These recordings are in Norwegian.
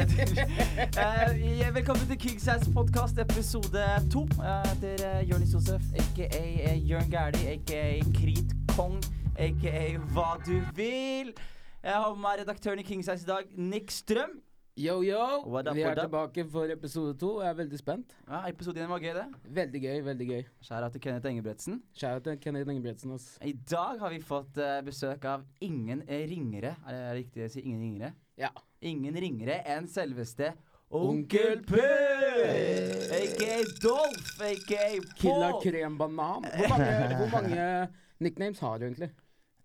Eh, velkommen til Kingsize podkast episode to. Uh, heter eh, Jonis Josef, aka Jørn Gæli, aka Krit Kong, aka Hva du vil. Jeg har med meg redaktøren i Kingsize i dag, Nick Strøm. Yo, yo! What up, Vi er tilbake for episode to. Jeg er veldig spent. Ja, Episode 1 var gøy, det. Veldig gøy, veldig gøy. Skjæra til Kenneth Engebretsen. Kjære til Kenneth Engebretsen ass. I dag har vi fått uh, besøk av ingen eh, ringere. Er det riktig å si ingen ringere? Ja. Ingen ringere enn selveste Onkel P! Aka Dolph, aka Paul. Killa krembanan. Hvor mange, hvor mange nicknames har du egentlig?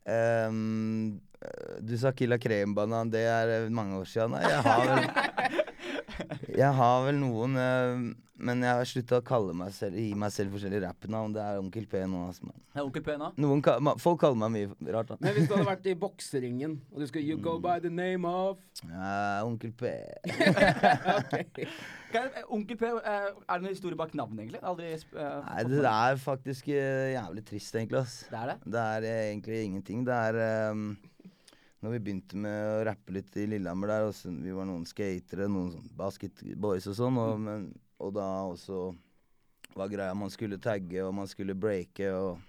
Um, du sa Killa Krembanan, det er mange år siden. Nei, jeg har vel Jeg har vel noen, eh, men jeg har slutta å kalle meg selv gi meg selv forskjellige rappnavn. Det er Onkel P nå. Altså. Det er Onkel P nå. Noen ka ma- folk kaller meg mye rart. da. Men hvis du hadde vært i bokseringen, og du skulle You go by the name of Ja, Onkel P. Ok. Kan jeg- Onkel P, eh, er det noen historie bak navnet, egentlig? Aldri sp- eh, Nei, fått det med- er faktisk eh, jævlig trist, egentlig. ass. Det er det? Det er eh, egentlig ingenting. Det er um, Når vi begynte med å rappe litt i Lillehammer der, og så, vi var noen skatere, noen sånn basketboys og sånn, og, men, og da også var greia man skulle tagge og man skulle breake og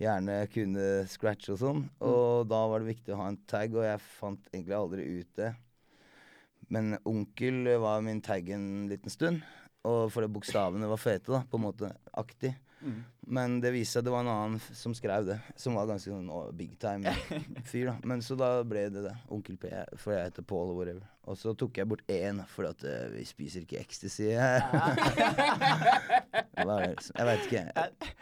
gjerne kunne scratch og sånn. Og da var det viktig å ha en tag, og jeg fant egentlig aldri ut det. Men onkel var min tag en liten stund. Og fordi bokstavene var fete, da, på en måte. Aktig. Mm. Men det viste seg at det var en annen som skrev det, som var ganske sånn oh, big time fyr, da. Men så da ble det det. Onkel P, for jeg heter Paul og whatever. Og så tok jeg bort én, fordi at uh, vi spiser ikke ecstasy. Hva er det? Jeg veit ikke.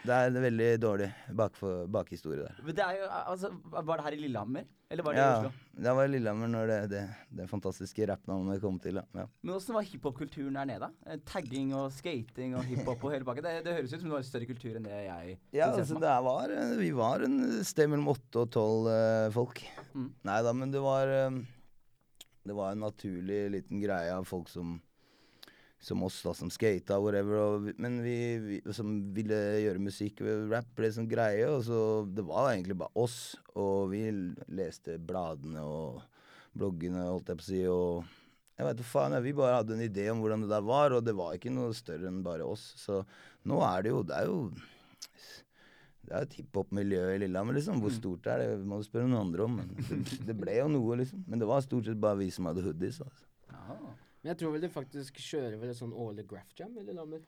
Det er en veldig dårlig bakfor- bakhistorie der. Men det er jo, altså, Var det her i Lillehammer? Eller var det i Ja, Oslo? det var i Lillehammer når det, det, det fantastiske rappnavnet kom til. Ja. Men åssen var hiphop-kulturen der nede? Tagging og skating og hiphop og hele pakka. Det, det høres ut som det var en større kultur enn det jeg Ja, altså det var eh, Vi var en sted mellom åtte og tolv eh, folk. Mm. Nei da, men det var um, Det var en naturlig liten greie av folk som som oss, da, som skata, whatever. Og, men vi, vi som ville gjøre musikk. Rap ble sånn greie. Og så Det var egentlig bare oss. Og vi leste bladene og bloggene, holdt jeg på å si. Og jeg vet da faen, vi bare hadde en idé om hvordan det der var, og det var ikke noe større enn bare oss. Så nå er det jo Det er jo det er et hiphop-miljø i Lillehammer, liksom. Hvor stort er det? må du spørre noen andre om. Men det, det ble jo noe, liksom. Men det var stort sett bare vi som hadde hoodies. Altså. Ja. Men jeg tror vel de faktisk kjører vel et sånn årlig graph Jam eller Lillehammer.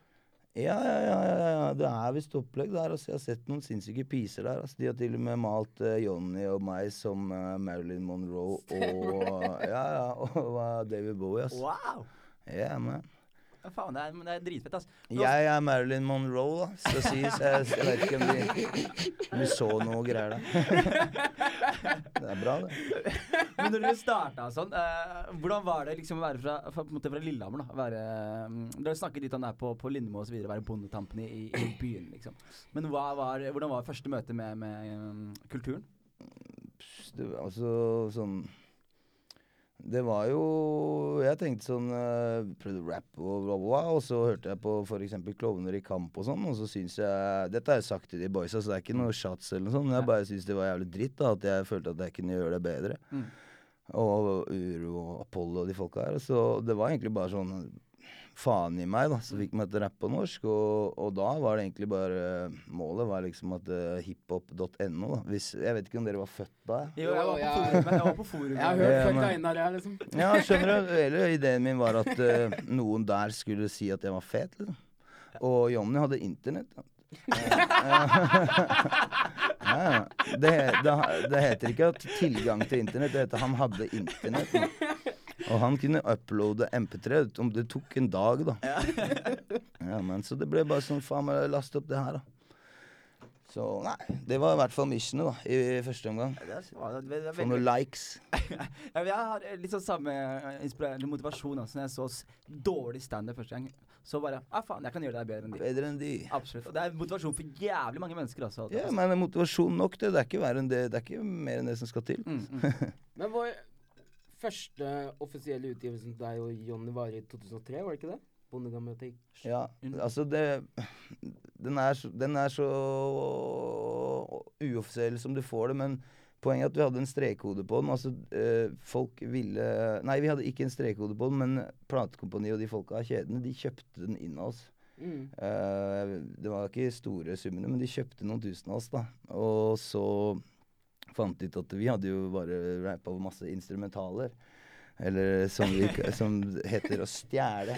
Ja, ja, ja, ja, ja. Det er visst opplegg der. Altså. Jeg har sett noen sinnssyke piser der. Altså. De har til og med malt uh, Johnny og meg som uh, Marilyn Monroe og Ja, ja, og uh, David Bowie, Altså. Wow! Ja, man. Faen, det er, det er dritfett, ass. Nå, Jeg er Marilyn Monroe, da, skal sies. Jeg, jeg vet ikke om de, om de så noe greier der. Det er bra, det. Men når dere starta sånn, eh, hvordan var det liksom å være fra, fra, fra Lillehammer? da? Være, um, Dere snakket litt om det her på, på Lindmo osv., være bondetampen i, i, byen, liksom. Men var, hvordan var første møte med, med um, kulturen? det altså sånn Det var jo Jeg tenkte sånn uh, Prøvde å rappe og bla, bla. Og så hørte jeg på f.eks. Klovner i kamp og sånn, og så syns jeg Dette har jeg sagt til de boysa, så det er ikke noe shots eller noe sånt. Men jeg bare syns det var jævlig dritt, da. At jeg følte at jeg kunne gjøre det bedre. Mm. Og Uro og Apollo og de folka her. Så det var egentlig bare sånn faen i meg, da, som fikk meg til å rappe på norsk. Og, og da var det egentlig bare Målet var liksom at uh, hiphop.no, da. Hvis, jeg vet ikke om dere var født da? jeg? Jo, jeg var på forum. forumet. Jeg var på forumet. Jeg har Ja, hørt ja, men- Einar, jeg, liksom. Ja, skjønner du? Hele ideen min var at uh, noen der skulle si at jeg var fet, liksom. Og Jonny hadde internett. da. Ja, ja. Det, det, det heter ikke at tilgang til internett, det heter han hadde internett. da. Og han kunne uploade MP3 om det tok en dag, da. Ja, men Så det ble bare sånn Faen meg, laste opp det her, da. Så nei, det var i hvert fall missionet, da, i første omgang. Ja, er Få noen likes. Ja, jeg har litt sånn samme eh, inspirerende motivasjon da, som jeg så dårlig standup første gang. Så bare ah, faen, jeg kan gjøre det bedre enn de. Bedre enn de. Absolutt. Og det er motivasjon for jævlig mange mennesker, altså. Ja, men det er motivasjon nok, det. Det er ikke, verre enn det. Det er ikke mer enn det som skal til. mm, mm. Men vår første offisielle utgivelsen til deg og Jonny var i 2003, var det ikke det? Bondegrammatikk. Ja, altså det Den er så, den er så uoffisiell som du får det, men Poenget er at vi hadde en strekkode på den. Altså, øh, folk ville Nei, vi hadde ikke en strekkode på den, men platekompaniet og de folka av kjedene, de kjøpte den inn av oss. Mm. Uh, det var ikke store summene, men de kjøpte noen tusen av oss, da. Og så fant ut at vi hadde jo bare rappa masse instrumentaler. Eller som, vi, som heter å stjele.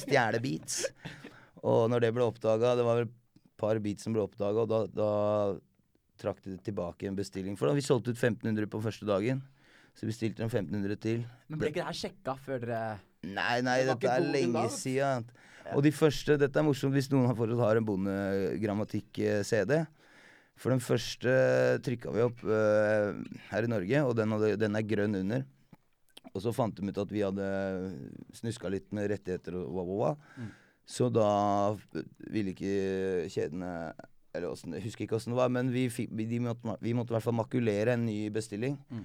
Stjele beats. Og når det ble oppdaga, det var vel et par beats som ble oppdaga, og da, da trakk de tilbake en bestilling. For da vi solgte ut 1500 på første dagen. Så bestilte de 1500 til. Men ble ikke det her sjekka før dere Nei, nei, Det dette er lenge da, siden. Og de første Dette er morsomt hvis noen har fortsatt har en bondegrammatikk-CD. For den første trykka vi opp uh, her i Norge, og den, hadde, den er grønn under. Og så fant de ut at vi hadde snuska litt med rettigheter og hva, hva, hva. Mm. Så da ville ikke kjedene Eller åssen- jeg husker ikke åssen det var, men vi, fikk, vi, måtte, vi måtte i hvert fall makulere en ny bestilling. Mm.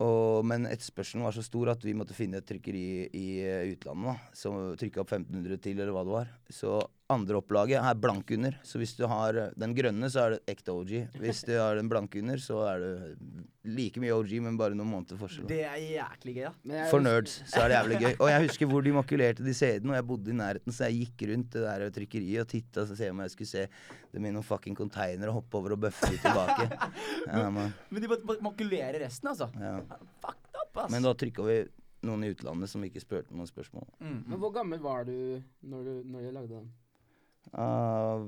Og, men etterspørselen var så stor at vi måtte finne et trykkeri i eh, utlandet. da, Som trykka opp 1500 til, eller hva det var. Så andre opplaget er blank under. Så hvis du har eh, den grønne, så er det ekte OG. Hvis du har den blanke under, så er det like mye OG, men bare noen måneder forskjell. Det er jæklig gøy, da. Men For nerds så er det jævlig gøy. Og jeg husker hvor de makulerte de CD-ene, og jeg bodde i nærheten, så jeg gikk rundt det der trykkeriet og titta og se om jeg skulle se dem i noen fucking container og hoppe over og bøffe de tilbake. Ja, men, Men de bare makulerer makulere resten, altså. ja. Fucked up, ass. Men da trykka vi noen i utlandet som ikke spurte noen spørsmål. mm, Men hvor gammel var du når du, når du lagde den? Ah,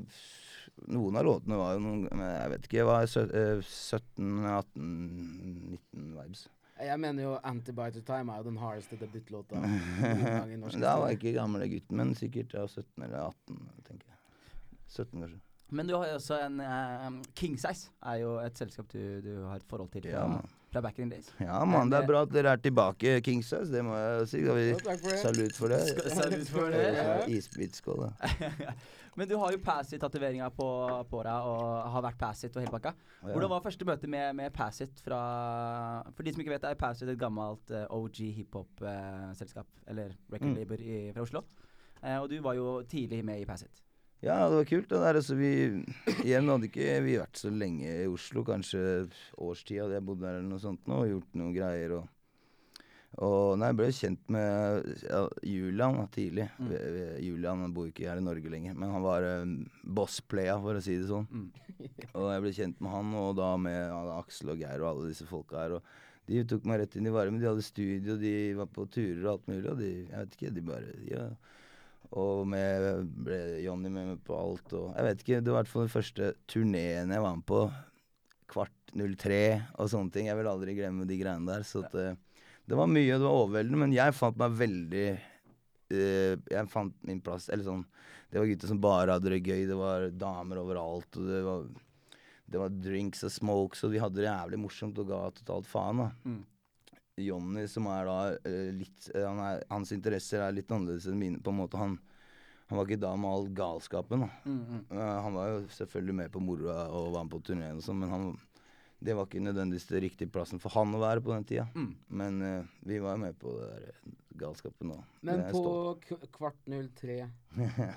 noen av låtene var jo noen Jeg vet ikke. Var eh, 17, 18, 19 vibes. Jeg mener jo 'Antibiotic Time' er jo den hardeste debutlåta. Da var jeg ikke gamle gutten, men sikkert ja, 17 eller 18, tenker jeg. 17, kanskje. Men du har jo også en uh, Kingsize er jo et selskap du, du har et forhold til Ja, man. fra back in days. Ja, mann, det er bra at dere er tilbake, Kingsize. Det må jeg si. Da vi for det. Salut for det. Skal- salut for det. Ja, Isbitskål, da. Men du har jo Passit-tatoveringa på, på deg og har vært Passit og hele pakka. Hvordan var første møte med, med Passit fra For de som ikke vet, er Passit et gammelt uh, OG hiphop-selskap, eller record Mm. i, fra Oslo. Uh, og du var jo tidlig med i Passit. Ja, det var kult. Det der, altså, vi, igjen hadde ikke vi vært så lenge i Oslo. Kanskje årstid hadde jeg bodd der eller noe sånt nå, og gjort noen greier. Og, og nei, jeg ble kjent med ja, Julian tidlig. Mm. Julian bor ikke her i Norge lenger, men han var um, boss-playa, for å si det sånn. Mm. Og jeg ble kjent med han, og da med ja, Aksel og Geir og alle disse folka her. Og de tok meg rett inn i varmen. De hadde studio, de var på turer og alt mulig. Og de, jeg vet ikke, de bare Ja. Og med ble Johnny med meg på alt. Og jeg vet ikke, det var i hvert fall den første turneen jeg var med på. Kvart 03 og sånne ting. Jeg vil aldri glemme de greiene der. Så at, eh, det var mye, det var overveldende. Men jeg fant meg veldig uh, Jeg fant min plass. Eller sånn Det var gutter som bare hadde det gøy. Det var damer overalt. Og det var, det var drinks og smokes, og vi hadde det jævlig morsomt og ga totalt faen. da Mm. Jonny, som er da uh, litt eh, han er, Hans interesser er litt annerledes enn mine. på en måte Han, han var ikke da med all galskapen. da Mm, -hmm. uh, Han var jo selvfølgelig med på moroa og var med på turneen og sånn, men han, det var ikke nødvendigvis den riktige plassen for han å være på den tida. Mm. Men uh, vi var med på det der galskapet galskapen nå. Men på kvart 03 er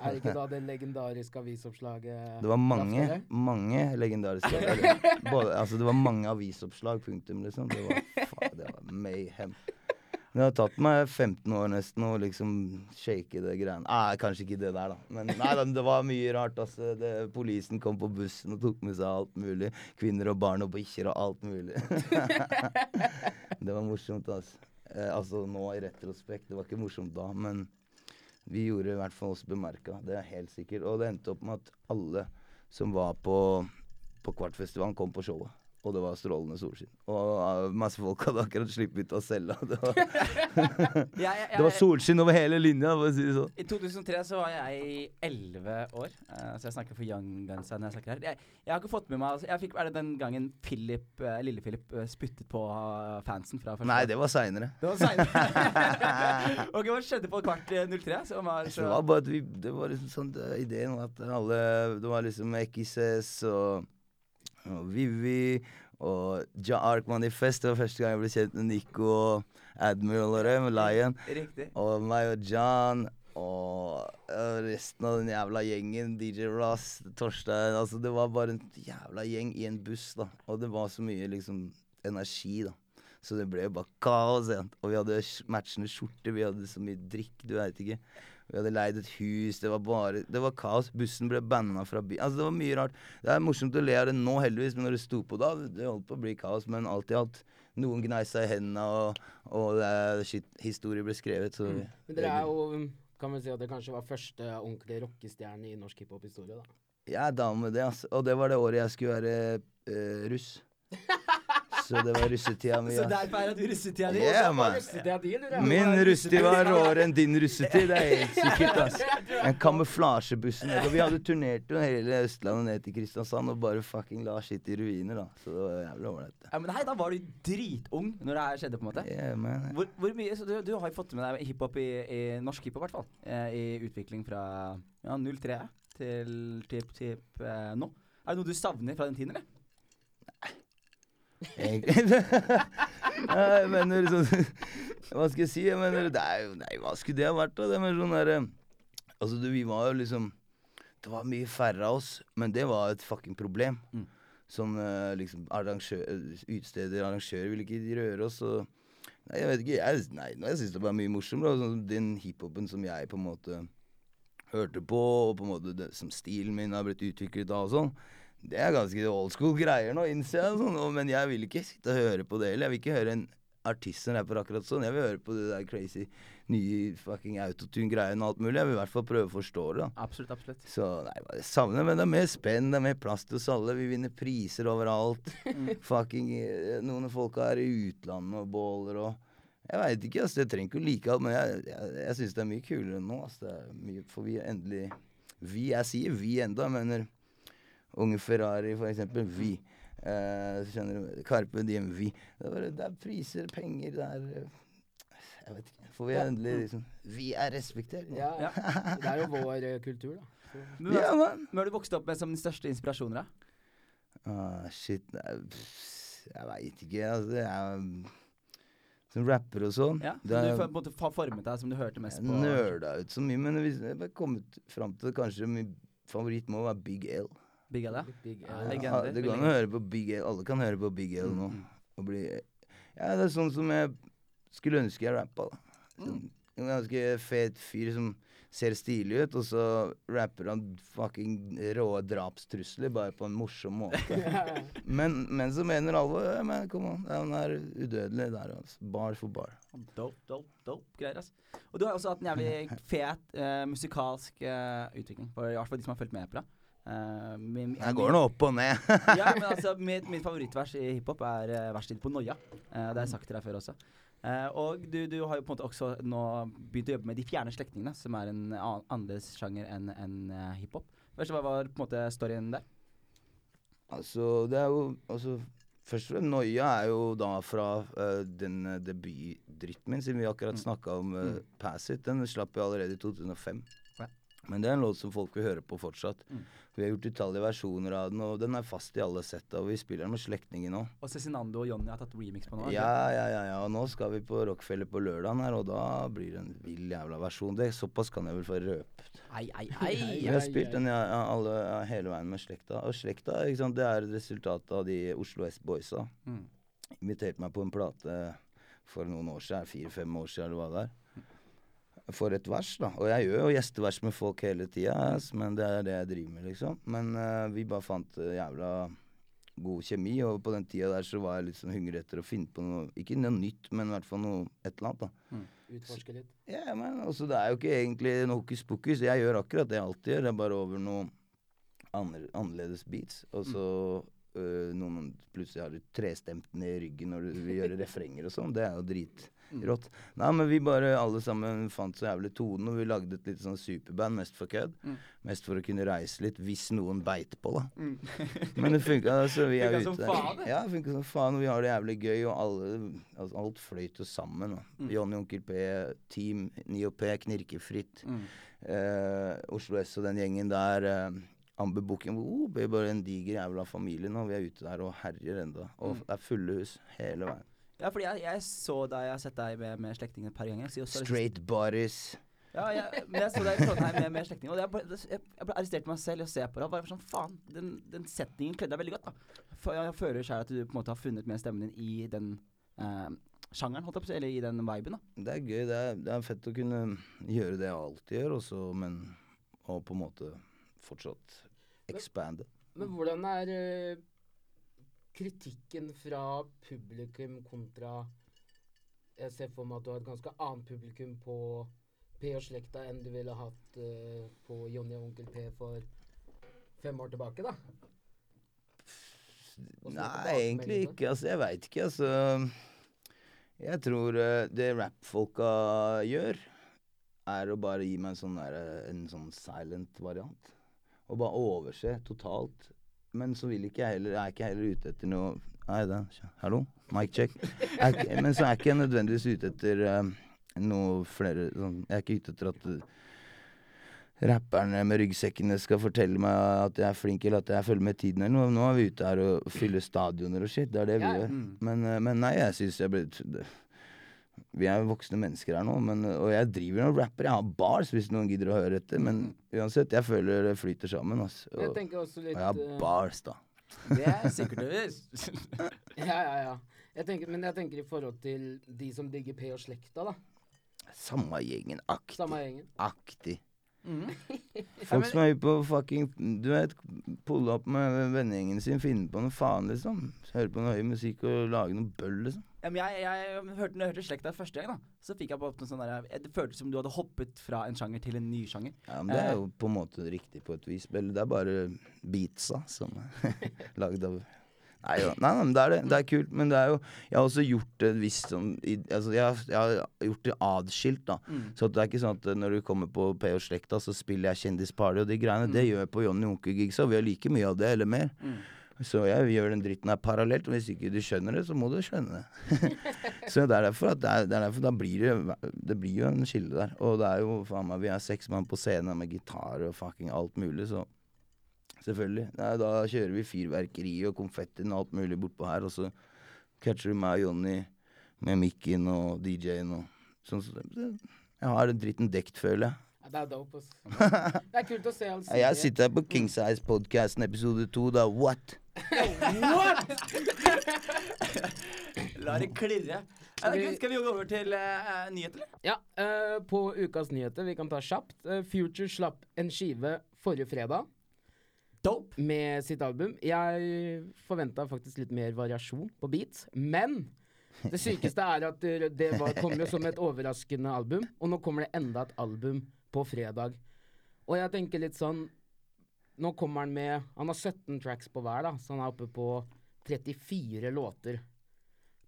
det ikke da det legendariske avisoppslaget Det var mange, mange legendariske eller, både, Altså, det var mange avisoppslag, punktum, liksom. Det var, faen, det var mayhem. Det har tatt meg 15 år nesten å liksom shake det greiene. Nei, kanskje ikke det der, da. Men nei, det var mye rart. altså. Det, polisen kom på bussen og tok med seg alt mulig. Kvinner og barn og bikkjer og alt mulig. det var morsomt, altså. Eh, altså nå i retrospekt. Det var ikke morsomt da, men vi gjorde i hvert fall oss bemerka. Det er helt sikkert. Og det endte opp med at alle som var på, på Kvartfestivalen, kom på showet. Og det var strålende solskinn. Og uh, masse folk hadde akkurat sluppet ut av cella. Det var, ja, ja, det var solskinn over hele linja, for å si det sånn. I 2003 så var jeg 11 år, uh, så jeg snakker for young guns her når jeg snakker her. Jeg, jeg har ikke fått med meg altså, jeg fikk, Er det den gangen Philip, uh, Lille-Philip uh, spyttet på eh, fansen fra første Nei, det var seinere. Det var seinere. ok, hva skjedde på kvart eh, 03? Som var så Det var bare at vi Det var liksom sånn det, Ideen var at alle Det var liksom XS og, og Vivi og Ja Ark Manifest. Det var første gang jeg ble kjent med Nico og Admiral og det, Lion. Riktig. Og meg og John og resten av den jævla gjengen. DJ Ross, Torstein Altså, det var bare en jævla gjeng i en buss, da. Og det var så mye liksom energi, da. Så det ble jo bare kaos. Og vi hadde matchende skjorter, vi hadde så mye drikk, du veit ikke. Vi hadde leid et hus, det var bare Det var kaos. Bussen ble banna fra byen. Altså, det var mye rart. Det er morsomt å le av det nå, heldigvis, men når det sto på da, det holdt på å bli kaos. Men alt i alt, noen gnei seg i hendene, og, og det er shit, historie ble skrevet, så Men dere er jo Kan vel si at dere kanskje var første ordentlige rockestjerne i norsk hiphop-historie, da. Jeg er down med det, altså. Og det var det året jeg skulle være uh, russ. Så det var russetida mi. Så derfor er det russetida di? Yeah, man. Din? Min russetid var råere enn din russetid, det er helt sikkert. ass. En kamuflasjebussen. Vi hadde turnert jo hele Østlandet ned til Kristiansand og bare fucking la shit i ruiner, da. Så det var jævlig ålreit. Ja, men hei, da var du dritung når det her skjedde, på en måte. Yeah, man. Hvor, hvor mye, så du, du har jo fått med deg hiphop i, i norsk hiphop, i hvert fall. Eh, I utvikling fra ja, 03 til typ, typ eh, nå. Er det noe du savner fra den tiden, eller? Jeg mener sånn Hva skal jeg si? Jeg mener, det er jo Nei, hva skulle det ha vært, da? Det med sånn derre Altså, du, vi var jo liksom Det var mye færre av oss, men det var et fucking problem. Mm. Sånn eh, liksom arrangør, Utsteder, arrangører ville ikke røre oss, og Nei, jeg vet ikke. Jeg, nei, jeg syns det var mye morsommere. Sånn, den hiphopen som jeg på en måte hørte på, og på en måte det, som stilen min har blitt utviklet av og sånn. Det er ganske old school greier nå, innser jeg. Sånn. Men jeg vil ikke sitte og høre på det heller. Jeg vil ikke høre en artist som rapper akkurat sånn. Jeg vil høre på det der crazy nye fucking autotune-greiene og alt mulig. Jeg vil i hvert fall prøve å forstå det. da. Absolutt, absolutt. Så nei, jeg savner Men det er mer spenn, det er mer plass til oss alle. Vi vinner priser overalt. Fucking eh, Noen av folka er i utlandet og båler og Jeg veit ikke, altså, Jeg trenger ikke å like alt, men jeg, jeg, jeg syns det er mye kulere nå. Altså, Det er mye, for vi er endelig Vi, jeg sier vi enda, jeg mener Unge Ferrari, for eksempel. Vi. Eh, skjønner du? Carpe Diem, vi. Det er, bare, det er priser, penger, det er eh, Jeg vet ikke. Får vi endelig liksom Vi er respektert. Ja, Ja. Det er jo vår eh, kultur, da. Så. Men hva, Ja, man. hva har du vokst opp med som de største inspirasjonen, da? Ah, shit nei, Jeg veit ikke. Altså, Jeg er Som rapper og sånn. Ja, så du på en måte formet deg, som du hørte mest jeg på? nerda ut så mye. Men hvis jeg har kommet fram til kanskje min favoritt må være Big L. Big L, ja. Big L. legende. Det går an å høre på Big L. Alle kan høre på Big L nå. Mm, Og bli Ja, det er sånn som jeg skulle ønske jeg rappa. da. Sånn, en ganske fet fyr som ser stilig ut, og så rapper han fucking rå drapstrusler bare på en morsom måte. Men, men så mener alvor. Ja, men kom an, han er udødelig der, altså. Bar for bar. Dope, dope, dope greier, altså. Og du har også hatt en jævlig fet uh, musikalsk uh, utvikling, for i hvert fall de som har fulgt med på det. Eh, min- Her går det opp og ned. ja, men altså, mitt, mitt favorittvers i hiphop er uh, verset ditt på Noia. Uh, det har jeg sagt til deg før også. Uh, og du, du har jo på en måte også nå begynt å jobbe med De fjerne slektningene, som er en an annerledes sjanger enn en, uh, hiphop. Hva var på en måte storyen der? Altså, det er jo altså, Først og fremst, Noia er jo da fra uh, den uh, debutdritten min, siden vi akkurat snakka om uh, Mm. Pass It. Den slapp jeg allerede i 2005. Men det er en låt som folk vil høre på fortsatt. Mm. Vi har gjort utallige versjoner av den, og den er fast i alle setta. Og vi spiller den med slektninger nå. Og Cezinando og Jonny har tatt remix på nå? Ja, ja, ja, ja. Og nå skal vi på Rockefeller på lørdagen her, og da blir det en vill jævla versjon. Det Såpass kan jeg vel få røpt. Ei, ei, ei! Vi har spilt den ja, alle, hele veien med slekta. Og slekta ikke sant, det er et resultat av de Oslo S-boysa. Mm. Inviterte meg på en plate for noen år siden, fire-fem år siden eller hva det er. For et vers, da. Og jeg gjør jo gjestevers med folk hele tida, men det er det jeg driver med, liksom. Men uh, vi bare fant eh, jævla god kjemi, og på den tida der så var jeg litt sånn hungrig etter å finne på noe Ikke noe nytt, men i hvert fall noe et eller annet, da. Utforske litt. Ja, men altså, det er jo ikke egentlig noe hokus pokus. Jeg gjør akkurat det jeg alltid gjør. Det er bare over noe annerledes beats. Og så øh, noen plutselig har du trestemten i ryggen når du vil gjøre refrenger og sånn. Det er jo dritrått. Nei, men vi bare alle sammen fant så jævlig tonen, og vi lagde et litt sånn superband, mest for kødd. Mm. Mest for å kunne reise litt, hvis noen beit på, da. Mm. Men det funka, altså. Vi er ute. faen. Ja, det funka som faen. Og vi har det jævlig gøy, og alle, altså, alt fløyt jo sammen. Da. Mm. Johnny Onkel P, Team 9P, Knirkefritt. Mm. Eh, Oslo S og den gjengen der. Eh, Amber Booking oh, blir bare en diger jævla familie nå. Vi er ute der og herjer enda. Og Mm. det er fulle hus hele veien. Ja, fordi jeg, jeg så deg, jeg har sett deg med, med slektningene et par ganger. Så også, Straight bodies. Ja, jeg, men jeg så deg i Trondheim med, med slektninger, og jeg, bare, jeg, jeg ble arrestert meg selv i å se på det. og Bare sånn, faen, den, den setningen kledde deg veldig godt. da. For jeg føler sjøl at du på en måte har funnet mer stemmen din i den eh, sjangeren, holdt jeg på å si, eller i den viben. da. Det er gøy. Det er, det er fett å kunne gjøre det jeg alltid gjør, også, men og på en måte fortsatt expande. Men hvordan er eh, kritikken fra publikum kontra Jeg ser for meg at du har et ganske annet publikum på P og Slekta enn du ville hatt uh, på Jonny og Onkel P for fem år tilbake, da? Nei, egentlig ikke. Altså, jeg veit ikke, altså. Jeg tror uh, det rappfolka gjør, er å bare gi meg en sånn, der, eh, en sånn silent variant. Og bare overse totalt. Men så vil ikke jeg heller Er ikke heller ute etter noe Nei, da, Hallo? Mic check. Ikke, men så er jeg ikke jeg nødvendigvis ute etter eh, noe flere sånn Jeg er ikke ute etter at eh, rapperne med ryggsekkene skal fortelle meg at jeg er flink, eller at jeg følger med tiden. eller noe. Nå er vi ute her og fyller stadioner og shit. Det er det vi Ja, gjør. Mm. Men, eh, men nei, jeg syns jeg ble Vi er voksne mennesker her nå, men, og jeg driver og rapper. Jeg har bars, hvis noen gidder å høre etter. Men uansett, jeg føler det flyter sammen. Altså. Jeg Og, tenker også og jeg har eh, bars, da. Det er sikkert det. Ja, ja, ja. Jeg tenker, men jeg tenker i forhold til de som digger P og Slekta, da. Samme gjengen. Aktig. Samme gjengen. Aktig. Mm. Folk som er ute på fucking Du vet, pulle opp med vennegjengen sin, finne på noe faen, liksom. Høre på noe høy musikk og lage noe bøll, liksom. Men jeg, jeg hørte, når jeg hørte Slekta første gang, da, så fikk jeg på noe sånn der Det føltes som du hadde hoppet fra en sjanger til en ny sjanger. Ja, men Det er jo på en måte riktig på et vis. Det er bare beatsa som er lagd av Nei, jo, nei, nei, men det er det. Det er kult. Men det er jo Jeg har også gjort det visst sånn Altså, jeg, har- jeg har gjort det adskilt, da. Mm. Så det er ikke sånn at når du kommer på P og Slekta, så spiller jeg Kjendisparty og de greiene. Det gjør jeg på Johnny Onkel-gigsa. Vi har like mye av det, eller mer. Mm. Så jeg gjør den dritten her parallelt. Og hvis ikke du skjønner det, så må du skjønne det. så det er derfor at det er, det er derfor da blir det Det blir jo en skille der. Og det er jo faen meg Vi er seks mann på scenen med gitar og fucking alt mulig, så Selvfølgelig. Nei, da kjører vi fyrverkeri og konfetti og alt mulig bortpå her, og så catcher du meg og Jonny med mikken og DJ-en og sånn. Så jeg har den dritten dekt, føler jeg. Ja, det er dope, ass. Det er kult å se Ja, Jeg sitter her på King Size Podcasten episode to, da. What? La det klirre. Vi- good? Skal vi gå over til uh, nyheter, eller? Ja, Uh, på ukas nyheter, vi kan ta kjapt. Uh, Future slapp en skive forrige fredag Dope. med sitt album. Jeg forventa faktisk litt mer variasjon på beats, men det sykeste er at det, det var, kom jo som et overraskende album, og nå kommer det enda et album på fredag. Og jeg tenker litt sånn Nå kommer han med Han har 17 tracks på hver, da, så han er oppe på 34 låter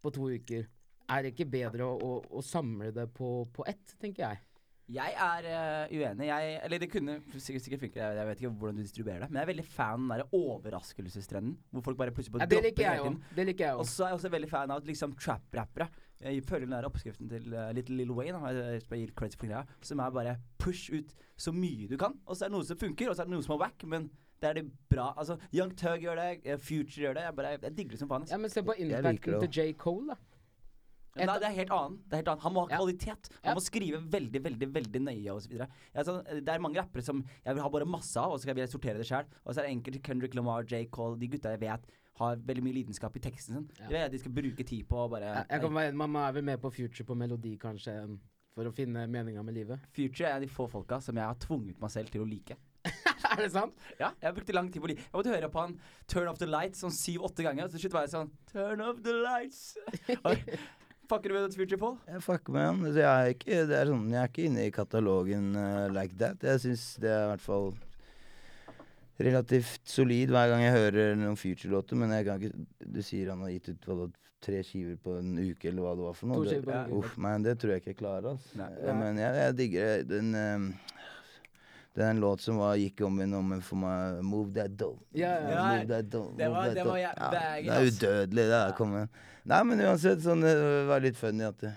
på to uker. Er det ikke bedre å, å, å samle det på, på ett, tenker jeg. Jeg er uh, uenig. Jeg, eller det kunne sikkert, sikkert funke, jeg, jeg vet ikke hvordan du distribuerer det. Men jeg er veldig fan av den overraskelsestrenden. Hvor folk bare plutselig Ja, dropper det liker jeg. Det liker jeg Og så er jeg også veldig fan av liksom trap-rappere Jeg følger den der oppskriften til uh, Little Lill Wayne, jeg, jeg gir credit for greia, som er bare push ut så mye du kan. Og så er det noe som funker, og så er det noe som er wack, men det er det bra. Altså, Young Tug gjør det, eh, Future gjør det. Jeg, bare, jeg digger det som faen. Altså. Ja, men se på impacten til J. Cole, da. Men det, er- det er helt annen. Det er helt annen. Han må ha Ja. kvalitet. Han Ja. må skrive veldig veldig, veldig nøye osv. Altså, det er mange rappere som jeg vil ha bare masse av, og så skal jeg sortere det sjøl. Og så er det enkelte Kendrick Lamar, J. Cole, de gutta jeg vet har veldig mye lidenskap i teksten sin. Ja. Det jeg de skal bruke tid på å bare Jeg, jeg kan være, Man er vel med på Future på melodi, kanskje, enn for å finne meninga med livet. Future er de få folka som jeg har tvunget meg selv til å like. er det sant? Ja, jeg brukte lang tid på å like Jeg måtte høre på han Turn Off The Lights sånn syv-åtte ganger, og til slutt var jeg sånn Turn Off The Lights. Fucker du med Future, Paul? Jeg fucker med han. Altså, jeg, er ikke, det er sånn, jeg er ikke inne i katalogen uh, like that. Jeg syns det er i hvert fall relativt solid hver gang jeg hører noen Future-låter. Men jeg kan ikke Du sier han har gitt ut hva, tre skiver på en uke, eller hva det var for noe. Det, ja, uff, men det tror jeg ikke jeg klarer. Altså. Nei. Eh, Men jeg, jeg digger. Den um, det er en låt som var, gikk om igjen om for meg. Move that dough. Ja, ja. Ja, Move that dough. det var- det var ja, Det er udødelig, det. Ja. Ja. Nei, men uansett, sånn, det var litt funny at det,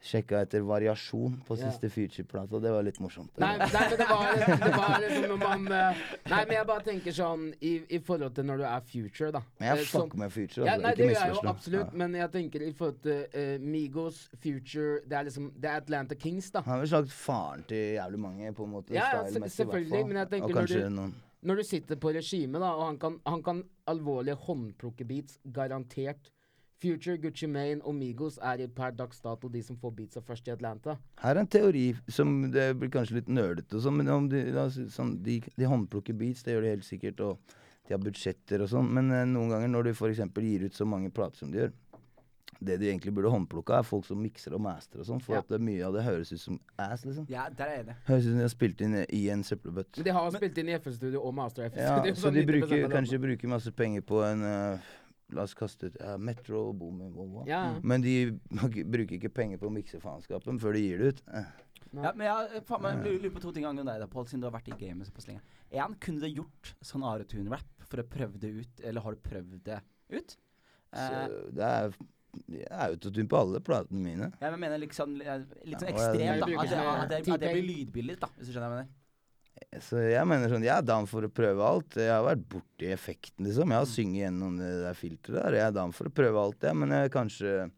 sjekka etter variasjon på siste siste Future-plata. Det var litt morsomt. Nei, nei, men det var, det var liksom når man eh, Nei, men jeg bare tenker sånn i, i forhold til når du er future, da. Men jeg fucker sånn, med Future. Ja, Altså. nei, ikke det gjør jeg jo absolutt, Ja. men jeg tenker i forhold til uh, Migos, Future Det er liksom Det er Atlanta Kings, da. Han har vel sagt faren til jævlig mange, på en måte. Ja, ja, selvfølgelig, men jeg tenker når du- Når du sitter på regimet, da, og han kan, han kan alvorlig håndplukke beats, garantert. Future, Gucci Mane og Migos er i per dags dato de som får beatsa først i Atlanta. Her er en teori som det blir kanskje litt nerdete og sånn, men om de, sånn, de, de håndplukker beats, det gjør de helt sikkert, og de har budsjetter og sånn, men eh, noen ganger når du f.eks. gir ut så mange plater som de gjør, det de egentlig burde håndplukke, er folk som mikser og master og sånn, for Ja. at det, mye av det høres ut som ass, liksom. Ja, der er det. Høres ut som de har spilt inn i en søppelbøtte. Men de har spilt inn i FN-studio og Master FN-studio. Ja, så de bruker, kanskje bruker masse penger på en eh, La oss kaste ut ja, Metro og Boom Boom Volvo. Ja. Men de bruker ikke penger på å mikse faenskapen før de gir det ut. Eh. Ja, men jeg faen meg lurer lurer på to ting angående deg, da, Paul, siden du har vært i gamet såpass lenge. En, kunne du gjort sånn Aretune-rap for å prøve det ut, eller har du prøvd det ut? Så Eh, det er det er autotune på alle platene mine. Ja, men jeg mener liksom eh, litt sånn jeg- ekstremt, da. At det, at det, at det blir lydbillig, da, hvis du skjønner hva jeg mener. Så jeg mener sånn, jeg er down for å prøve alt. Jeg har vært borti effekten, liksom. Jeg har Mm. synget gjennom det der filteret der. Jeg er down for å prøve alt, jeg. Men jeg kanskje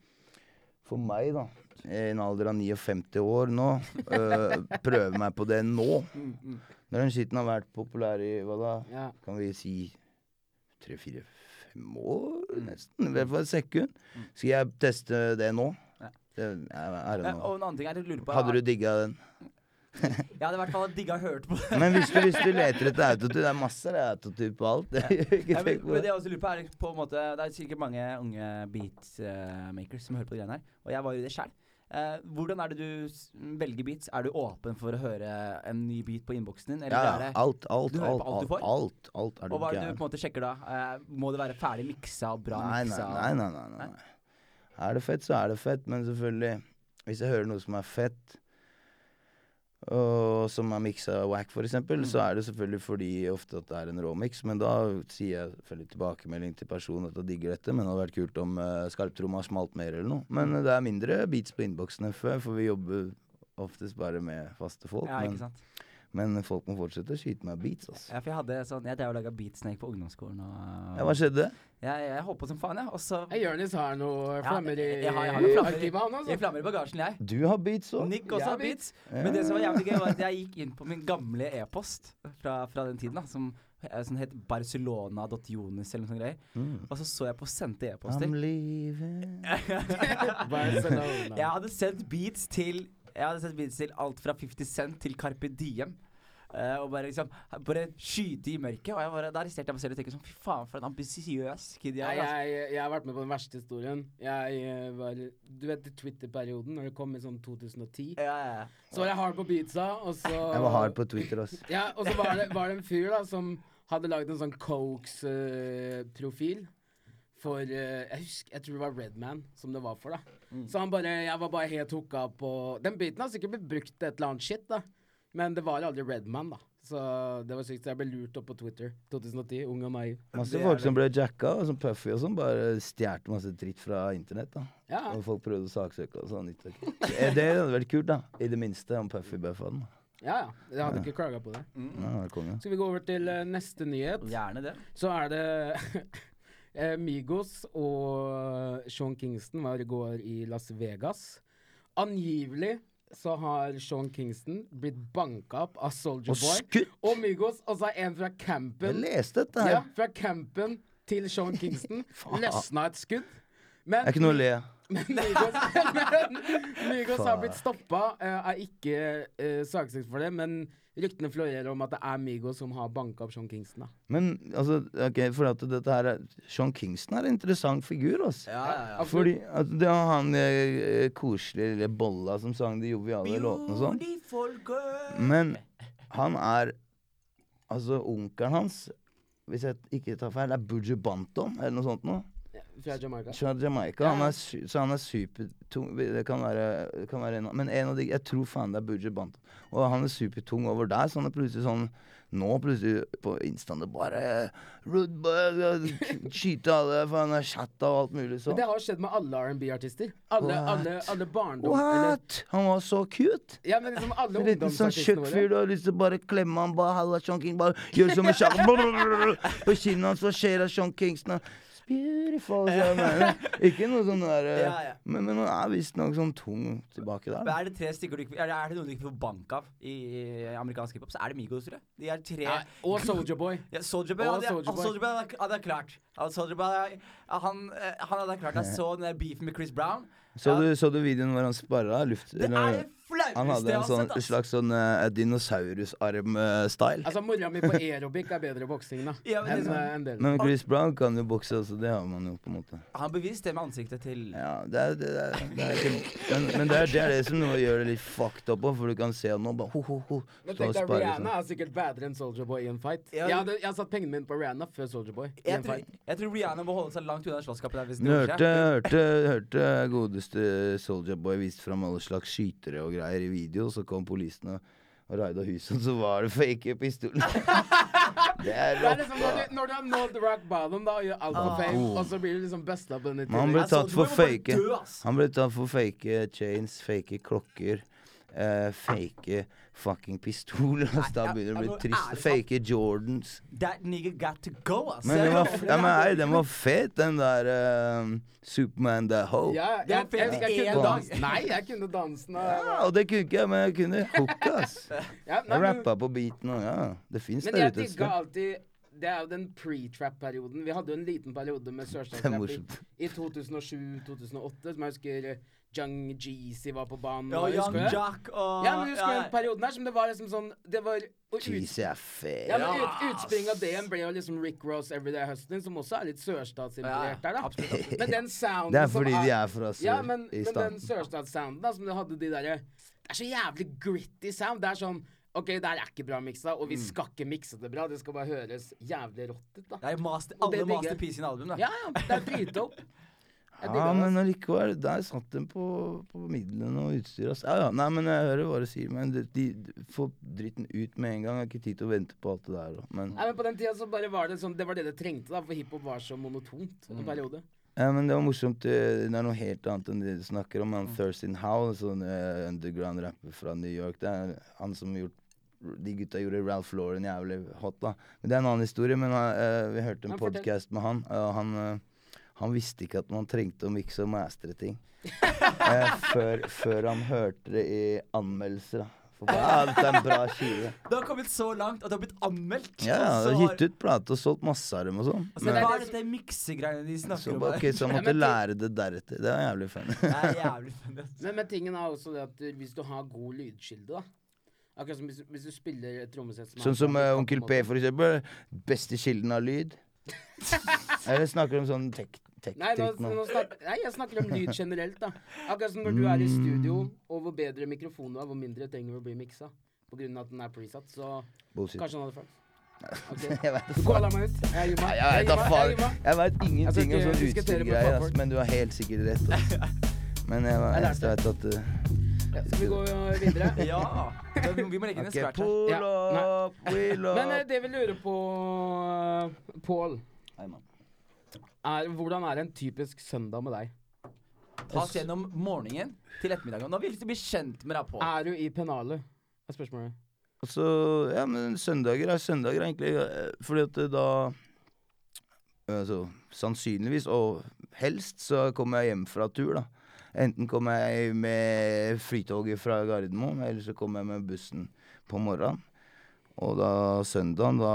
For meg, da, i en alder av 59 år nå, øh, prøve meg på det nå. Mm, Når den skitten har vært populær i hva da? Ja. Kan vi si tre, fire, fem år, nesten? I hvert fall et sekund. Skal jeg teste det nå? Det er, er det Eh, nå. og en annen ting jeg lurer på Hadde du digga den? Jeg hadde i hvert fall digga å hørt på det. Men hvis du, hvis du leter etter autotune, det er masse autotune på alt. Det, Ja, men, men det det. jeg også lurer på er på en måte Det er sikkert mange unge beatmakers som hører på de greiene her, og jeg var jo det sjøl. hvordan er det du velger beats? Er du åpen for å høre en ny beat på innboksen din? Eller Ja, det, alt, alt, alt, alt du alt, alt, er du og hva er det du på en måte sjekker da? Eh, må det være ferdig miksa og bra Nei, nei, miksa? nei, nei, nei, nei. Er det fett, så er det fett, men selvfølgelig Hvis jeg hører noe som er fett, og som er miksa wack, eksempel, Mm. så er det selvfølgelig fordi ofte at det er en råmiks. Men da sier jeg selvfølgelig tilbakemelding til personen at jeg digger dette, men det hadde vært kult om uh, skarptromma smalt mer eller noe. Men eh, det er mindre beats på innboksen enn før, for vi jobber oftest bare med faste folk. Ja, men, ikke sant? men folk må fortsette å skyte meg beats, altså. Ja, for jeg hadde sånn Jeg drev og laga beatsnake på ungdomsskolen, og Ja, hva skjedde? jeg, jeg holdt på som faen, jeg. Og så Jonis har noe Ja, flammer i jeg har- jeg har noen flammer i- arkivet, han Jeg altså. flammer i bagasjen, jeg. Du har beats òg? Nick også har beats. beats. Men det som var jævlig gøy, var at jeg gikk inn på min gamle e-post fra, fra den tiden, da, som, eh, som het barcelona.jonis eller noe sånt greier. Mm. Og så så jeg på sendte e-poster. I'm leaving Barcelona. Jeg hadde sendt beats til Jeg hadde sett videoer til alt fra 50 Cent til Carpe Diem. Uh, og bare liksom Bare skyte i mørket. Og jeg bare, da arresterte jeg meg selv og tenkte sånn Fy faen, for en ambisiøs kid jeg er. jeg, jeg har vært med på den verste historien. Jeg eh, var Du vet i Twitter-perioden, når det kom i sånn 2010? Ja, ja, ja. Så var jeg hard på pizza, og så Jeg var hard på Twitter, også. Ja, og så var det, var det en fyr da som hadde lagd en sånn Cokes-profil. For uh, jeg, husker, jeg tror det var Redman som det var for, da. Mm. Så han bare Jeg var bare helt hooka på Den biten har sikkert blitt brukt til et eller annet shit, da. Men det var aldri Redman, da. Så det var sykt. Så jeg ble lurt opp på Twitter 2010. Ung og naiv. Masse Det folk som ble jacka, og som Puffy og sånn, bare stjal masse dritt fra internett. da Ja. Og folk prøvde å saksøke og sånn. Eh, Det hadde vært kult, da. I det minste om Puffy buffa den. Ja, ja. Jeg hadde ikke klaga på det. Mm. Ja, det. Skal vi gå over til uh, neste nyhet? Gjerne det. Så er det eh, Migos og Sean Kingston var i går i Las Vegas. Angivelig så har Sean Kingston blitt banka opp av Soldier Boy skutt! og Migos, og så er en fra campen. Jeg leste dette her. Ja, fra campen til Sean Kingston løsna et skudd. Men, Det er ikke noe å le men Migos, men, Migos har blitt stoppa, er ikke uh, saksøkt for det, men ryktene florerer om at det er Migos som har banka opp Sean Kingston. da. Men altså, ok, for at dette her er Sean Kingston er en interessant figur, altså. Ja, ja, ja. Fordi at det var han eh, koselige lille bolla som sang de joviale låtene og sånn. Men han er Altså, onkelen hans, hvis jeg ikke tar feil, er Buju Banton, eller noe sånt noe. Fra Jamaica. Fra Jamaica. Han er, så han er supertung. Det kan være, det kan være en av Men en av de Jeg tror faen det er Buja Bant. Og han er supertung over der, så han er plutselig sånn Nå plutselig på Instaen det bare Skyte alle, for han er chatta og alt mulig Men sånn. det har skjedd med alle R&B-artister. Alle, alle, alle barndom... Eller, What?! Han var så cute! ja, men liksom alle En liten sånn tjukk ungdomsartistene fyr våre. du har lyst til å bare klemme han, bare halla Sean King, bare gjør som en sjakk På kinnet hans, hva skjer da, Sean Kingston? Beautiful. Ikke noe sånn der eh, Ja, ja. Men, men han er visstnok sånn tung tilbake der. Er det tre stykker du ikke er det, er noen du ikke får bank av i, i amerikansk hiphop, så er det Migos, tror jeg. De er tre Ja, og Soldier Boy. ja, Soldier Boy hadde, Soulja Boy. Soulja Boy hadde, hadde jeg klart. Ja, Boy han, eh, han hadde klart Jeg så den der beefen med Chris Brown. Så, Ja. du, så du videoen hvor han sparra luft? Det er eller- det flaueste han hadde en sånn sett, slags sånn uh, dinosaurusarm-style. Altså, mora mi på aerobic er bedre i boksing, da. Ja, men enn liksom- en del. men Chris Brown kan jo bokse også, det har man jo på en måte. Han bevisst det med ansiktet til Ja, det er, det er, det er ikke Men, men det, er, det er det som nå gjør det litt fucked up òg, for du kan se at nå bare ho, ho, ho, Men og tenk deg, Rihanna er sikkert bedre enn Soldier Boy i en fight. Ja, jeg, hadde, jeg hadde satt pengene mine på Rihanna før Soldier Boy. Jeg en tror, fight. jeg tror Rihanna må holde seg langt unna slåsskampen der hvis det hørte, hørte, hørte godeste Soldier Boy vist fram alle slags skytere og greier i video, så kom politiene og, raida huset, og så var det fake pistoler. det er er liksom når rått. du, når du har nådd rock bottom da, og gjør alt for Ah. fame, og så blir du liksom besta på i han ble tatt for fake. Han ble tatt for fake chains, fake klokker. Eh, fake fucking pistoler. Altså, da begynner det å bli trist. Fake Jordans. That nigga got to go, ass. Men den var, ja, men, ei, den var fet, den der uh, Superman the Hope. Ja, jeg, jeg, jeg, jeg, kunne en Nei, jeg kunne dansen Ja, og det kunne ikke jeg, men jeg kunne hooka, ass. ja, nei, Jeg rappa på beaten, og ja, det fins der jeg Men jeg digga alltid Det er jo den pre-trap-perioden. Vi hadde jo en liten periode med Sørstad-trap i, i 2007-2008, som jeg husker Jung Young Jeezy var på banen. Ja, og Young. Jack og Ja, men husker du ja, den perioden her som det var liksom sånn Det var Jeezy er fet. Ja, men ut, Utspring av det ble jo liksom Rick Ross Everyday Hustling, som også er litt sørstatsinspirert der, da. absolutt. Men den sounden Det er som er, de er fra sør Ja, men, i men den staten. sørstatssounden da, som du hadde de derre Det er så jævlig gritty sound. Det er sånn OK, det her er ikke bra miksa, og vi Mm. skal ikke mikse det bra. Det skal bare høres jævlig rått ut, da. Det er master, det alle jeg. masterpiece sine album, da. Ja, ja, det er dritdope. Ja, men ass. allikevel, der satt de på, på midlene og utstyret. Altså. Ja, ja, nei, men jeg hører hva du sier, men de, de, de får dritten ut med en gang. Jeg har ikke tid til å vente på alt det der. da. Men, Nei, men på den tida så bare var det sånn Det var det det trengte, da, for hiphop var så monotont Mm. en periode. ja, men det var morsomt. eh, Det er noe helt annet enn det du snakker om. Mm. Han Thurston Howell, sånn uh, underground-rapper fra New York. Det er han som har gjort de gutta gjorde Ralph Lauren jævlig hot, da. Men Det er en annen historie, men uh, vi hørte en podkast med han, og han, uh, han visste ikke at man trengte å mikse og mastre ting. uh, før, før han hørte det i anmeldelser. da. For bare, ja, dette er en bra skive. Det har kommet så langt at det har blitt anmeldt. Ja, ja, og har- gitt ut plate og solgt masse av dem og sånn. Altså, Men- hva er dette miksegreiene de Så, snakker om? bare, her? ok, så han måtte men lære det deretter. Det er jævlig funny. Det er jævlig funny. Men, men tingen er også det at hvis du har god lydkilde, da Akkurat som hvis, hvis du spiller et trommesett som Sånn som eh, Onkel P, for eksempel. Beste kilden av lyd. Eller snakker du om sånn tek tek Nei, nå, nå? nå snak, nei, jeg snakker om lyd generelt, da. Akkurat som når du er i studio, Mm. og hvor bedre mikrofonen er, hvor mindre trenger du å bli miksa. På grunn av at den er presatt, så Bullshit. kanskje han hadde følt. Ok. Jeg vet Du caller meg ut. Jeg gir meg. Nei, jeg vet da faen. jeg veit ingenting om ikke sånn diskutere med utstyrgreier, ass, men du har helt sikkert rett. ass. Men jeg, Jeg jeg, lærte. jeg vet at uh, Ja, Skal vi gå videre? Ja. Vi må legge inn en okay, scratch her. Ja, up, wheel up Men eh, det vi lurer på, uh, Pål, er hvordan er en typisk søndag med deg? Ta oss gjennom morgenen til ettermiddagen. Nå vil vi bli kjent med deg, Pål. Er du i pennalet? Er spørsmålet. Altså, ja, men søndager er søndager, egentlig. eh, Fordi at da Altså, sannsynligvis, og helst, så kommer jeg hjem fra tur, da. Enten kommer jeg med flytoget fra Gardermoen, eller så kommer jeg med bussen på morgenen. Og da søndagen, da,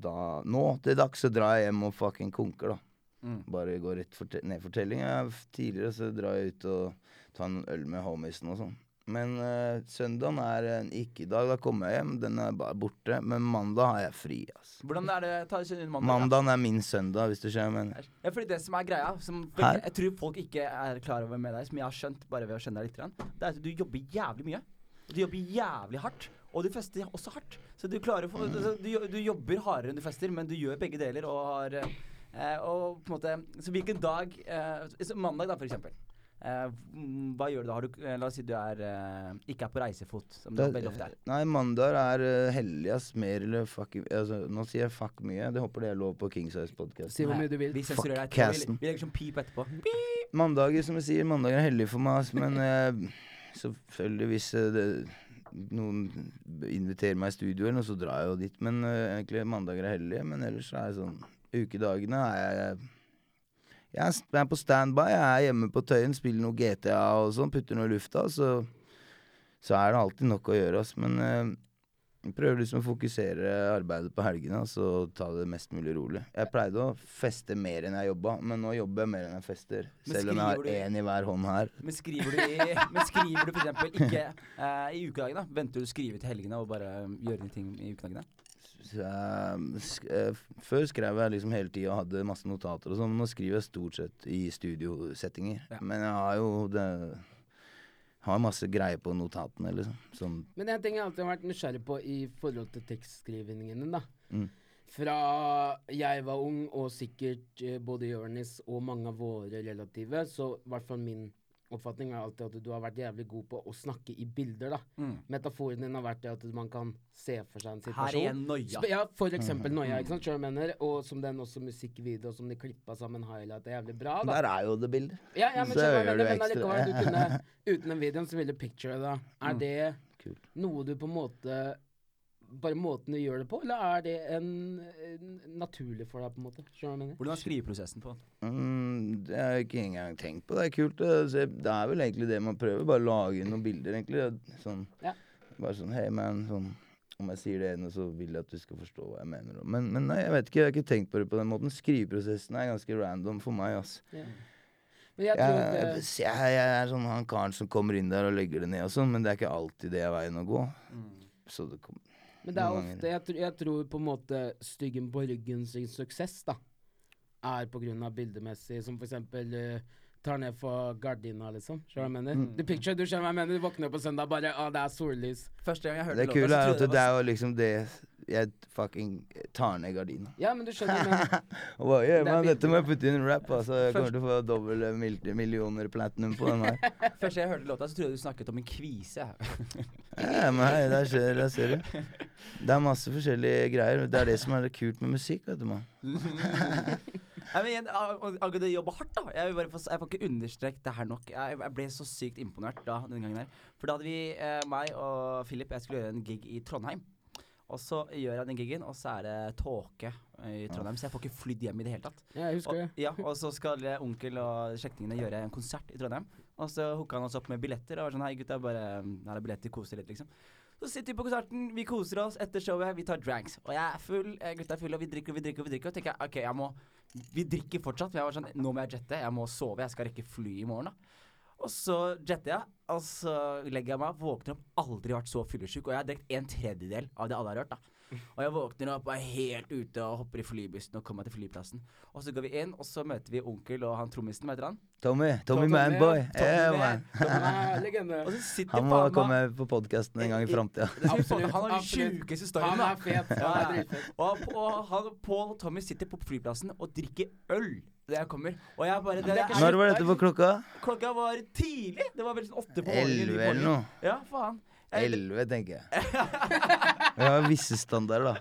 da Nå til dags så drar jeg hjem og fucking konker, da. Mm. Bare går rett for ned nedfortelling. Ja, tidligere så drar jeg ut og tar en øl med homiesen og sånn. Men uh, søndagen er en ikke-dag. Da kommer jeg hjem, den er bare borte. Men mandag har jeg fri, ass. Hvordan er det Ta mandag. da. Mandagen er min søndag, hvis du skjønner. Men Ja, fordi det som er greia, som Her? jeg tror folk ikke er klar over med deg, som jeg har skjønt bare ved å skjønne deg litt, det er at du jobber jævlig mye. Du jobber jævlig hardt. Og du fester også hardt. Så du klarer få Mm. altså, du, du jobber hardere enn du fester, men du gjør begge deler og har Eh, og på en måte Så hvilken dag eh, Mandag, da, for eksempel. Eh, mm, hva gjør du da? Har du, eh, la oss si du er, eh, ikke er på reisefot, som du Det- veldig ofte er. Nei, mandag er uh. Mer eller fuck altså, Nå sier jeg fuck mye. Det håper det er lov på Kingsize Podcast. Si hvor mye du vil. Vi sensurerer deg. Vi, casten. vi legger sånn pip etterpå. Mandager, som jeg sier, mandager er hellig for meg, ass. Men eh, selvfølgelig, hvis det, noen inviterer meg i studio eller noe, så drar jeg jo dit. Men eh, egentlig mandager er hellige. Men ellers så er det sånn Ukedagene er jeg Jeg er på standby. Jeg er hjemme på Tøyen, spiller noe GTA og sånn, putter noe i lufta. Så, så er det alltid nok å gjøre, ass. Men eh, jeg prøver liksom å fokusere arbeidet på helgene og så ta det mest mulig rolig. Jeg pleide å feste mer enn jeg jobba, men nå jobber jeg mer enn jeg fester. Selv om jeg har én i hver hånd her. Men skriver du i Men skriver du for eksempel ikke eh, i ukedagene? Venter du å skrive til helgene og bare um, gjøre ting i ukedagene? Sk eh, før skrev jeg liksom hele tida og hadde masse notater og sånn, nå skriver jeg stort sett i studiosettinger. Ja. Men jeg har jo det har masse greier på notatene, liksom. Sånn Men en ting jeg alltid har vært nysgjerrig på i forhold til tekstskrivingene, da. Mm. Fra jeg var ung, og sikkert eh, både Jonis og mange av våre relative, så i hvert fall min oppfatning er alltid at du har vært jævlig god på å snakke i bilder, da. Mm. Metaforen din har vært det at man kan se for seg en situasjon. Her er noia. Ja, for eksempel Noia, ikke sant, jeg mener? Og som den også musikkvideo som de klippa sammen highlight er jævlig bra, da. Der er jo det bildet. Ja, ja, men Så gjør mener, du men ekstra. allikevel, du kunne Uten den videoen så ville du picture det, da. Er Mm. det Kult. noe du på en måte Bare måten du gjør det på, eller er det en, en naturlig for deg, på en måte? Skjønner du hva jeg mener? Hvordan er skriveprosessen på den? Mm, det har jeg ikke engang tenkt på. Det er kult. Det, det er vel egentlig det man prøver. Bare lage noen bilder, egentlig. Sånn, Ja. Bare sånn hey man. Sånn, om jeg sier det ene, så vil jeg at du skal forstå hva jeg mener. Men, men nei, jeg vet ikke. Jeg har ikke tenkt på det på den måten. Skriveprosessen er ganske random for meg, ass. Ja. Men jeg tror Jeg, det, jeg, jeg er sånn han karen som kommer inn der og legger det ned og sånn, men det er ikke alltid det er veien å gå. Så det kom, men det er ofte jeg, tr- jeg tror på en måte Styggen på ryggen sin suksess, da, er på grunn av bildemessig, som for eksempel eh, tar ned for gardina, liksom. Skjønner du hva jeg mener? Mm. Du picture, du skjønner hva jeg mener? Du våkner på søndag, bare Å, det er sollys. Første gang jeg hørte Det låta, kule så trodde jeg det er jo liksom det Jeg fucking tar ned gardina. Ja, men du skjønner men, bare, yeah, man, dette må jeg putte inn en rap, altså. Jeg kommer til å få dobbel eh, mil millioner platinum på den her. Første gang jeg hørte låta, så trodde jeg du snakket om en kvise. Ja, men hei, der ser, der ser du. Det er masse forskjellige greier. Det er det som er det kult med musikk, vet du, mann. Nei, men igjen, ang- Angående jobbe hardt, da. Jeg, bare få, jeg får ikke understreket det her nok. Jeg, jeg ble så sykt imponert da den gangen her. For da hadde vi, eh, meg og Philip, jeg skulle gjøre en gig i Trondheim. Og så gjør jeg den gigen, og så er det tåke i Trondheim, så jeg får ikke flydd hjem i det hele tatt. Ja, jeg husker det. Og, ja, og så skal eh, onkel og slektningene gjøre en konsert i Trondheim. Og så hooka han oss opp med billetter og var sånn Hei, gutta, bare her er billetter, kos dere litt, liksom. Så sitter vi på konserten, vi koser oss etter showet, vi tar dranks. Og jeg er full, eh, gutta er fulle, og vi drikker og vi drikker og vi drikker. Og tenker jeg, ok, jeg må Vi drikker fortsatt, for jeg var sånn Nå må jeg jette, jeg må sove, jeg skal rekke fly i morgen, da. Og så jetter jeg, og så legger jeg meg våkner opp, aldri vært så fyllesyk. Og jeg har drukket en tredjedel av det alle har hørt, da. Og jeg våkner opp og er helt ute og hopper i flybussen og kommer meg til flyplassen. Og så går vi inn, og så møter vi onkel og han trommisen, hva heter han? Tommy. Tommy Tommy, Manboy. Yeah, Man. man. Han legende. Han må komme på podkasten en gang i framtida. Han har de sjukeste Han storyene. er fet. Han er Og, og han, Paul og Tommy sitter på flyplassen og drikker øl da jeg kommer. Og jeg bare det, det ikke Når var dette på klokka? Klokka var tidlig. Det var vel sånn åtte på morgenen. Elleve eller noe. Ja, faen. Elleve, tenker jeg. Vi har visse standarder, da.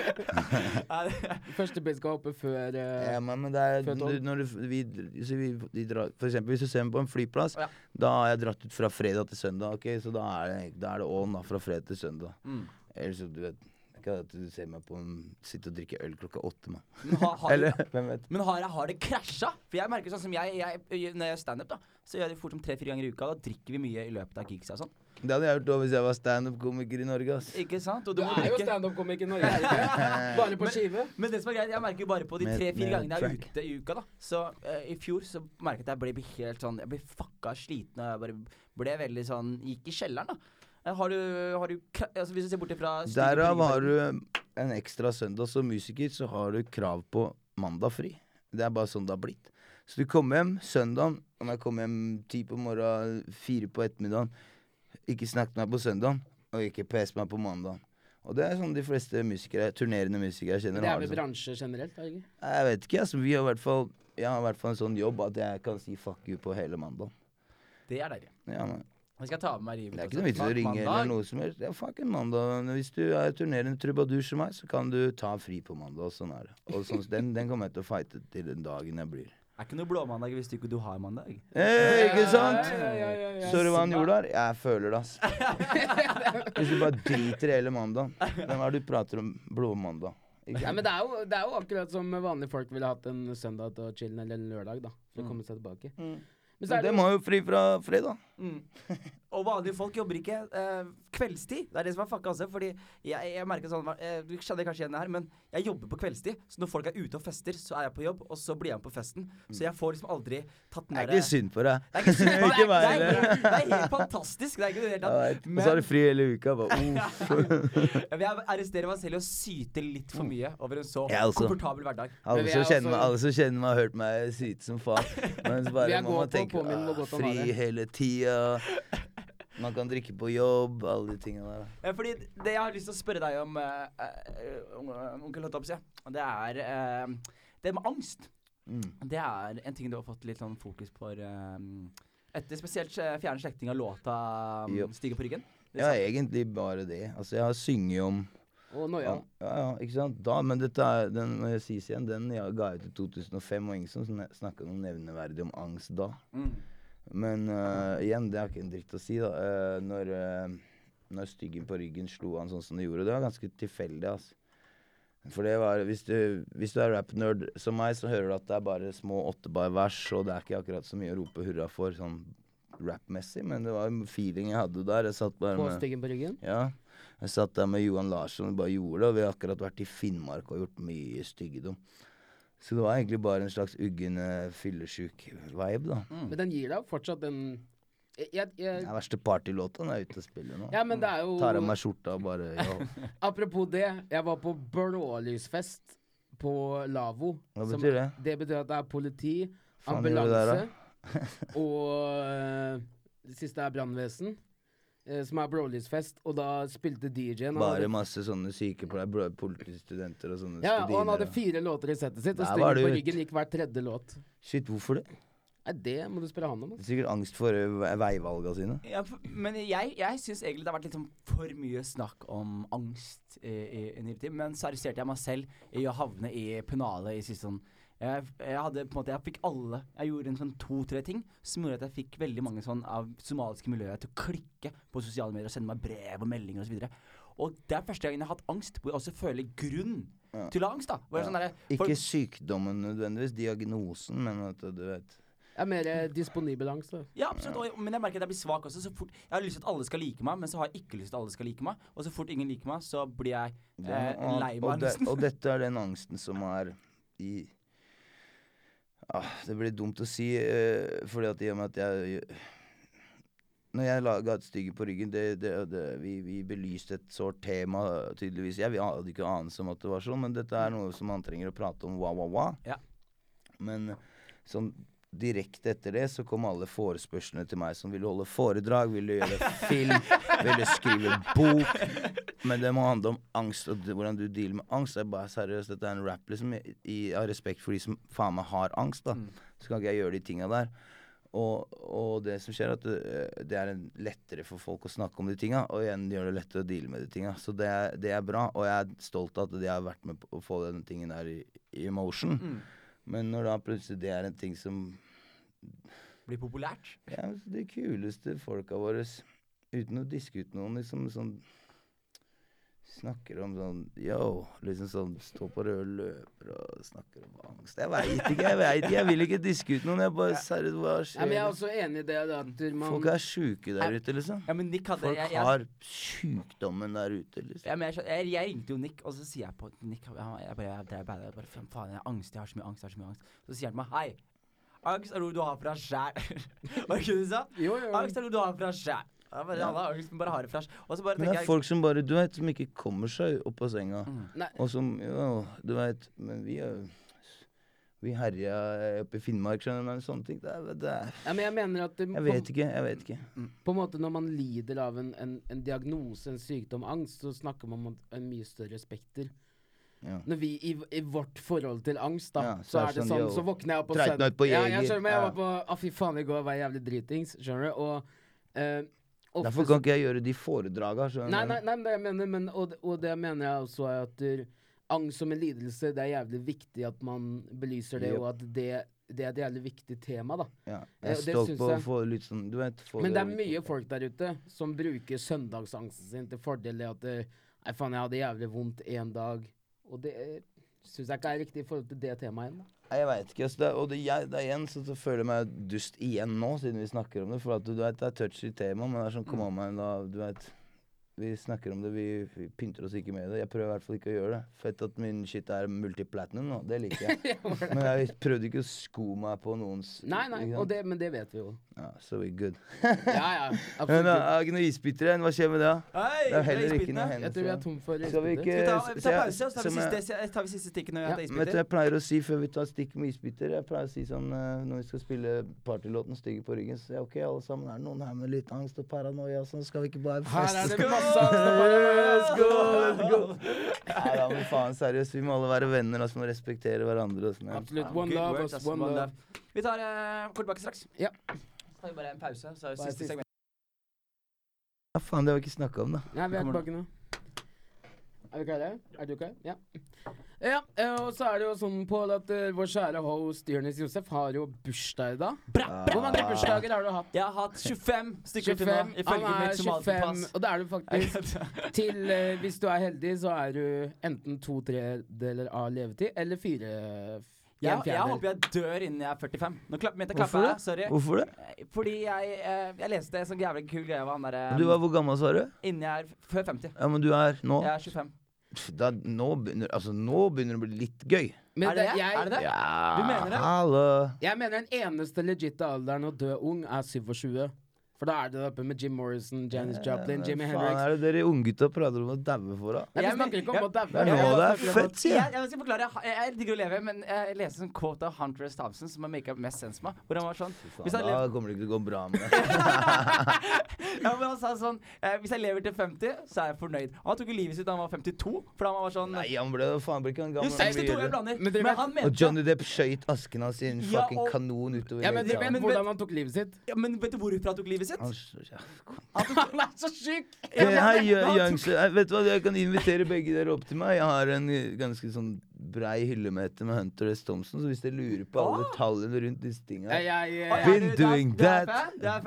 Første bil skal hoppe før eh, Ja, men, men det er du- når du, vi, så vi, de drar, For eksempel hvis du ser meg på en flyplass, Ja. da har jeg dratt ut fra fredag til søndag. ok? Så da er det, da er det on da, fra fredag til søndag. Mm. Ellers så du vet ikke at du ser meg på en, sitte og drikke øl klokka åtte. Man. Men har, har, Eller hvem vet. men har, har det krasja? For jeg merker sånn som jeg, jeg Når jeg gjør standup, da, så gjør jeg det fort som tre-fire ganger i uka. Da drikker vi mye i løpet av gigs og sånn. Det hadde jeg gjort hvis jeg var standup-komiker i Norge. ass. Ikke sant? Og Du du er jo standup-komiker i Norge? Bare på Men- skive. Men det som er greit, jeg merker jo bare på de tre-fire gangene jeg er ute i uka, da. Så uh, i fjor så merket jeg at jeg ble helt sånn Jeg ble fucka sliten, og jeg bare ble veldig sånn Gikk i kjelleren, da. Eh, Har du, har du altså Hvis du ser bort ifra Derav har du en ekstra søndag som musiker, så har du krav på mandag fri. Det er bare sånn det har blitt. Så du kommer hjem søndagen, om jeg kommer hjem ti på morgenen, fire på ettermiddagen, ikke snakk med meg på søndagen, og ikke pes meg på mandag. Og det er sånn de fleste musikere, turnerende musikere kjenner Det er vel sånn. bransje generelt? da? ikke? Jeg vet ikke, altså. Vi har i hvert fall Jeg har i hvert fall en sånn jobb at jeg kan si fuck you på hele mandag. Det er deilig. Ja, men Jeg skal ta med meg rivet. Det er ikke noe vits i å ringe mandag. eller noe som helst. Ja, fuck en mandag. Hvis du er turnerende trubadur som meg, så kan du ta fri på mandag. Og sånn er det. Og sånn, den, den kommer jeg til å fighte til den dagen jeg blir. Det er ikke noe blåmandag hvis du ikke du har mandag. Eh, ikke sant? Ja, ja, ja, ja. Så du hva han gjorde der? Jeg føler det, ass. Hvis du bare driter i hele mandagen. Hvem er det du prater om blåmandag? Nei, men det er, jo, det er jo akkurat som vanlige folk ville hatt en søndag til å chille, eller en lørdag, da. For å komme seg tilbake. Mm. Men så er det må har jo fri fra fredag. Mm. Og vanlige folk jobber ikke eh, kveldstid. Det er det som er fucka også. Fordi jeg, jeg merker sånn eh, Du kjenner kanskje igjen det her, men jeg jobber på kveldstid. Så når folk er ute og fester, så er jeg på jobb, og så blir jeg med på festen. Så jeg får liksom aldri tatt den Det er ikke synd på deg. Det er ikke synd på deg. Det, er- det, er- det er helt fantastisk. Det er ikke det hele tatt. Men, Og så har du fri hele uka. Bare, uff. jeg arresterer meg selv i å syte litt for mye over en så komfortabel hverdag. Alle som, er kjenner meg, alle som kjenner meg, har hørt meg syte som faen. Mens Vi bare er man gode må tenke ah, fri hele tida. Man kan drikke på jobb, alle de tinga der. Ja, fordi det jeg har lyst til å spørre deg om, eh, onkel Hottopsy, det er uh, det med angst. Mm. Det er en ting du har fått litt sånn fokus på eh, etter spesielt fjerne slekting av låta um. 'Stige på ryggen'. Ja, egentlig bare det. Altså, jeg har synget om Og noia. ja, ja, ja, ikke sant? Da, men dette er, den må jeg sies igjen, den jeg ga ut i 2005, og ingen som snakka noe nevneverdig om angst da. Mm. Men uh, igjen, det har ikke en dritt å si, da. Uh, når, uh, når styggen på ryggen slo han sånn som det gjorde. Det var ganske tilfeldig, altså. For det var Hvis du, hvis du er rap-nerd som meg, så hører du at det er bare små åttebar-vers, og det er ikke akkurat så mye å rope hurra for sånn rap-messig, men det var en feeling jeg hadde der. Jeg satt bare På med styggen på ryggen. Ja. Jeg satt der med Johan Larsson og bare gjorde det, og vi har akkurat vært i Finnmark og gjort mye styggedom. Så det var egentlig bare en slags uggen uh, fyllesyk-vibe, da. Men den gir deg fortsatt den jeg, jeg, jeg, Den verste partylåta den er ute og spiller nå. Ja, men det er jo Tar av meg skjorta og bare ja. Apropos det, jeg var på blålysfest på Lavo. Hva som- betyr det? Det betyr at det er politi, Faen ambulanse der, og øh, det siste er brannvesen. Eh, Som er blålysfest, og da spilte DJ-en. Bare hadde- masse sånne sykepleiere, bro- politistudenter og sånne Ja, og han hadde fire låter i settet sitt, og strengen på ryggen gikk hver tredje låt. Shit, hvorfor det? Nei, det må du spørre han om. Er Sikkert angst for uh, veivalga sine. Ja, for, men jeg, jeg syns egentlig det har vært litt sånn for mye snakk om angst i, i, i nyere tid. Men så arresterte jeg meg selv i å havne i pennalet i siste sånn jeg, jeg hadde på en måte Jeg fikk alle Jeg gjorde en sånn to-tre ting som gjorde at jeg fikk veldig mange sånn av somaliske miljøer til å klikke på sosiale medier og sende meg brev og meldinger osv. Og det er første gangen jeg har hatt angst hvor jeg også føler grunn Ja. til å ha angst. da Hvor jeg er sånn derre- Ikke sykdommen nødvendigvis, diagnosen, men at du vet Det er mer eh, disponibel angst. da. Ja, absolutt. Og, men jeg merker at jeg blir svak også. Så fort, jeg har lyst til at alle skal like meg, men så har jeg ikke lyst til at alle skal like meg. Og så fort ingen liker meg, så blir jeg eh, lei lei og, meg. det, og dette er den angsten som er i ah, Det blir dumt å si, uh, fordi at i og med at jeg Når jeg laga et stygge på ryggen det, det, det, vi, vi belyste et sårt tema, tydeligvis. Jeg vi hadde ikke anelse om at det var sånn, men dette er noe som man trenger å prate om. Wa, wa, wa. Ja. Men sånn direkte etter det så kom alle forespørslene til meg som ville holde foredrag, ville gjøre film, ville skrive bok. Men det må handle om angst og hvordan du dealer med angst. Jeg bare seriøst, Dette er en rap, liksom. I, av respekt for de som faen meg har angst, da. Så kan ikke jeg gjøre de tinga der. Og, og det som skjer, er at det, det er lettere for folk å snakke om de tinga, og igjen gjør det lettere å deale med de tinga. Så det, er- det er bra, og jeg er stolt av at de har vært med på å få den tingen der i, i motion. Mm. Men når da plutselig det er en ting som Blir populært. Ja, de kuleste folka våre, uten å diske ut noen, liksom sånn Snakker om sånn yo, liksom sånn Stå på rød løper og snakker om angst. Jeg veit ikke, jeg vet ikke. Jeg vil ikke diske ut noen. Jeg bare Seriøst, hva Ja, men jeg er også enig i det. At man, Folk er sjuke der ute, liksom. Ja, men Nick hadde Folk jeg, jeg, har sjukdommen der ute, liksom. ja, men jeg, jeg, jeg ringte jo Nick, og så sier jeg på Nick Jeg, jeg bare, jeg, bare, jeg bare faen, faen, jeg har angst, jeg har så mye angst, jeg har så mye angst. Så sier han til meg Hei, angst er noe du har fra sjæl. Var det ikke det du sa? Jo, jo. Angst er noe du har fra sjæl. Ja, bare, alle har liksom men bare. Og så bare Men det er jeg folk som bare, du vet, som ikke kommer seg opp av senga. Mm. Nei. Og som, jo, du vet Men vi er Vi herja oppe i Finnmark, skjønner du, men sånne ting. Det er, det er Ja, men jeg mener at det, Jeg vet ikke, jeg vet ikke. på en måte når man lider av en, en, en diagnose, en sykdom, angst, så snakker man om en mye større spekter. Ja. Når vi i, i vårt forhold til angst, da, Ja, så, er det sånn, yo, så våkner jeg opp og ut på Ja, jeg Jeger. skjønner, men jeg Ja. var på Å, fy faen, i går var jeg jævlig dritings, skjønner du? Og eh, Derfor kan ikke jeg gjøre de foredraga. Nei, nei, nei, det jeg mener, men, og, og det mener jeg også er at der, angst som en lidelse, det er jævlig viktig at man belyser det, Yep. og at det, det er et jævlig viktig tema, da. Ja, Eh, jeg er det stolt på å få litt sånn Du vet få Men det er mye folk der ute som bruker søndagsangsten sin til fordel i at eh, Nei, faen, jeg hadde jævlig vondt en dag. Og det syns jeg ikke er riktig i forhold til det temaet igjen. da. Nei, Jeg veit ikke. Altså, det, og det, jeg, det er igjen så, så føler jeg meg dust igjen nå, siden vi snakker om det. For at du vet, det er touchy tema, men det er sånn Come on, man. da, du vet Vi snakker om det, vi, vi pynter oss ikke med det. Jeg prøver i hvert fall ikke å gjøre det. Fett at min shit er multiplatinum nå, det liker jeg. Men jeg prøvde ikke å sko meg på noens Nei, nei, og det, men det vet vi jo. Ja, so we good. Ja, ja, Men absolutt. da, er det ikke noe isbiter igjen? Hva skjer med det? Hei, Det er heller ikke noe Jeg tror vi er tom for Skal vi ikke- Skal vi ta, ta pause, så tar vi som jeg- siste, tar vi siste stikket når vi Ja, isbiter? Vet du, isbiter? jeg pleier å si før vi tar stikk med isbiter Jeg pleier å si sånn eh, når vi skal spille partylåten 'Stygge på ryggen', så sier jeg OK, alle sammen, er det noen her med litt angst og paranoia og sånn? Skal vi ikke bare Her er feste? det masse. Let's go, let's go! Nei da, men faen, seriøst. Vi må alle være venner, og Må respektere hverandre. Og sånn. Absolutt. One love, ass, One one love. Vi tar uh, kort tilbake straks. Ja. Så tar vi bare en pause, så er det siste segment. Ja, faen, det har vi ikke snakka om, da. Nei, vi er tilbake nå. Er vi klare? Er du klar? Ja. Ja, eh, og så er det jo sånn, Pål, at uh, vår kjære host Jonis Josef har jo bursdag i dag. Hvor mange bursdager har du hatt? Jeg har hatt 25 stykker til nå, ifølge er mitt somaliske pass. og da er du faktisk til uh, Hvis du er heldig, så er du enten to tredeler av levetid eller fire Jeg, jeg håper jeg dør innen jeg er 45. Nå klapp, mente Hvorfor klapper det? sorry. Hvorfor det? Fordi jeg, jeg leste en sånn jævlig kul greie av han derre Du var hvor gammel, var du? Innen jeg er før 50. Ja, men du er nå Jeg er 25. Da, nå, begynner, altså, nå begynner det å bli litt gøy. Men Er det det? Jeg, Er det det? Ja, Du mener det? Hallo. jeg mener den eneste legitte alderen å dø ung er 27. For da er det oppe med Jim Morrison, Janis Joplin, Jimi Faen, Hendrix. er det dere unggutta prater om å daue for, da? Nei, vi Jeg snakker ikke om å daue. Det er nå det er født, sier Jeg, jeg. skal forklare, jeg, jeg digger å leve, men jeg leste en quote av Hunter S. Thompson som har make mest sense med meg. Hvor han var sånn hvis Faen, jeg, da kommer det ikke til å gå bra med deg. ja, men han sa sånn eh, Hvis jeg lever til 50, så er jeg fornøyd. Og han tok jo livet sitt da han var 52. For han var sånn Nei, han ble faen ble ikke han gammel. Jo, 62 jeg blander. Og Johnny Depp skøyt asken hans i en Ja, fucking og- kanon utover Ja, men vet Men hvordan han tok livet sitt? ja, Men vet du hvorfor han tok livet sitt? Ja. Han er så Hei, han. Jeg vet du hva, jeg kan invitere begge dere opp til meg. Jeg har en eh, ganske sånn brei hyllemeter med Hunter S. Thompson, så hvis dere lurer på alle detaljene rundt disse tinga Been doing that.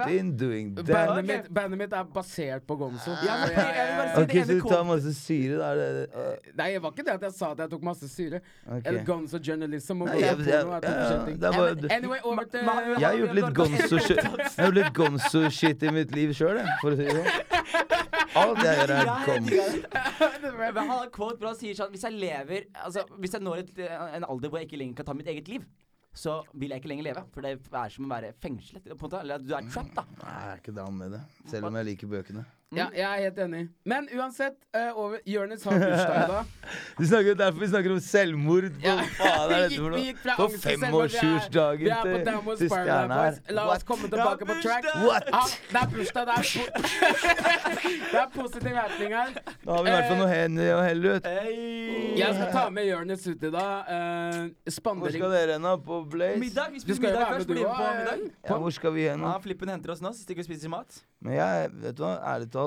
Been doing that. Bandet, mitt, bandet mitt er basert på Gonzo. Ja, men jeg- jeg vil bare si Ok, det så du tar masse syre, da? Er det, uh, Nei, det var ikke det at jeg sa at jeg tok masse syre. Eller Gonzo journalism og Nei, jeg- Anyway, over til Jeg har gjort litt gonzo-shit Jeg har gjort litt gonzo-shit i mitt liv sjøl, jeg, for å si det sånn. Alt jeg gjør, er Ja, jeg gonzo. digger det. Men han har quote hvor han sier sånn Hvis jeg lever Altså, hvis jeg når et, en alder hvor jeg ikke lenger kan ta mitt eget liv, så vil jeg ikke lenger leve. For det er som å være fengslet. På en måte. Eller at du er trapped, da. Nei, jeg er ikke down med det. Selv om jeg liker bøkene. Ja, jeg er helt enig. Men uansett, uh, over Jonis har bursdag i dag. Vi snakker, derfor vi snakker om selvmord. Hva Ja. faen er Vi dette for noe? På femårsjursdagen på til, til stjerna her. La oss komme tilbake på track. What? Ja, det er bursdag. Det er, po det er positiv happening her. Da har vi i hvert fall noe hender å helle ut. Hey. Jeg skal ta med Jonis ut i dag. Uh, Hvor skal dere hen, da? På Blaze? Middag. Vi spiser skal middag først. du med på middag. Ja, hvor skal vi hen? Ja. Flippen henter oss nå, så stikker vi og spiser mat. Men jeg, vet du hva, ærlig talt,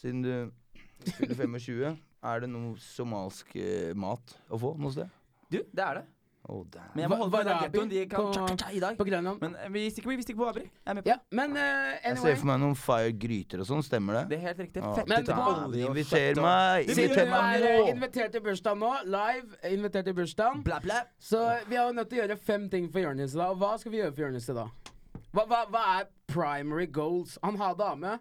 siden du fyller 25, er det noe somalsk eh, mat å få noe sted? Du, det er det. Oh, damn. Men jeg må Hva- holde på gettoen. De kan på- tja, tja, tja i dag. på Grønland. Men eh, vi stikker, vi stikker på Abri. Jeg er med på Ja, men uh, Jeg anyway ser for meg noen fire gryter og sånn, stemmer det? det. er helt riktig. Ja. Fettet Men til hva- olje og Inviter fett og- meg! Du Inviter meg er eh, nå! invitert til bursdag nå, live invitert til bursdag, Bla, bla. så vi har jo nødt til å gjøre fem ting for Jonis i dag. Og hva skal vi gjøre for Jonis i dag? Hva, hva, hva er primary goals? Han har dame,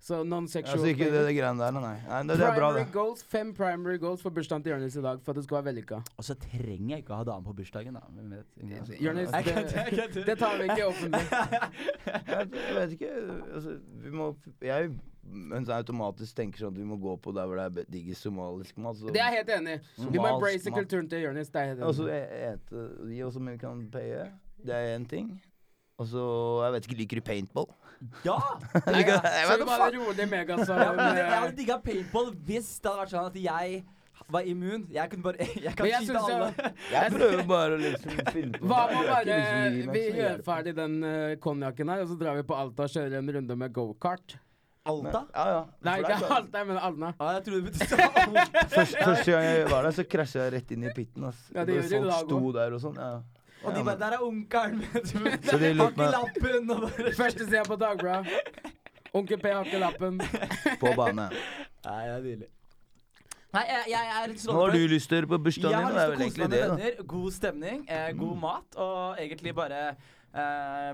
så non-sexual Altså ikke det, det greiene der, nei. nei det, det er bra, det. goals, Fem primary goals for bursdagen til Jonis i dag for at det skal være vellykka. Og så trenger jeg ikke å ha dame på bursdagen, da. Hvem vet? Jonis, det, det tar vi ikke offentlig. Jeg, vet ikke. Altså, vi må Jeg mens jeg automatisk tenker sånn at vi må gå på der hvor det er diggest somalisk mat. Så, Det er jeg helt enig i. Vi må embrace kulturen til Jonis. Det er helt Og så enig e- ete de også, vi kan paye. Det er én ting. Og så Jeg vet ikke, liker du paintball? Ja! Nei, ja. Jeg vet Så du bare rolig megasong. ja jeg eh, hadde digga paintball hvis det hadde vært sånn at jeg var immun. Jeg kunne bare Jeg kan jeg skyte alle. Jeg, Jeg prøver bare å liksom finne på Hva med bare liksom Vi gjør ferdig den uh, konjakken her, og så drar vi på Alta og kjører en runde med gokart. Alta? Ja, ja. Nei, ikke sånn- Alta, men Alna. Ja, jeg trodde du betydde Alta. Først, første gang jeg var der, så krasja jeg rett inn i pitten. Ass. Ja, det gjør Folk da sto der og sånn. Ja. Og de bare 'Der er onkelen min'. Så de Har ikke meg lappen. Og bare Første sida på Dagbladet. Onkel P har ikke lappen. på bane. Nei, det er nydelig. Nei, jeg, jeg er litt Nå har du lyst til å gjøre på bursdagen har din? Det er lyst vel til å kose egentlig meg det, med venner. God stemning, eh, god mat og egentlig bare eh,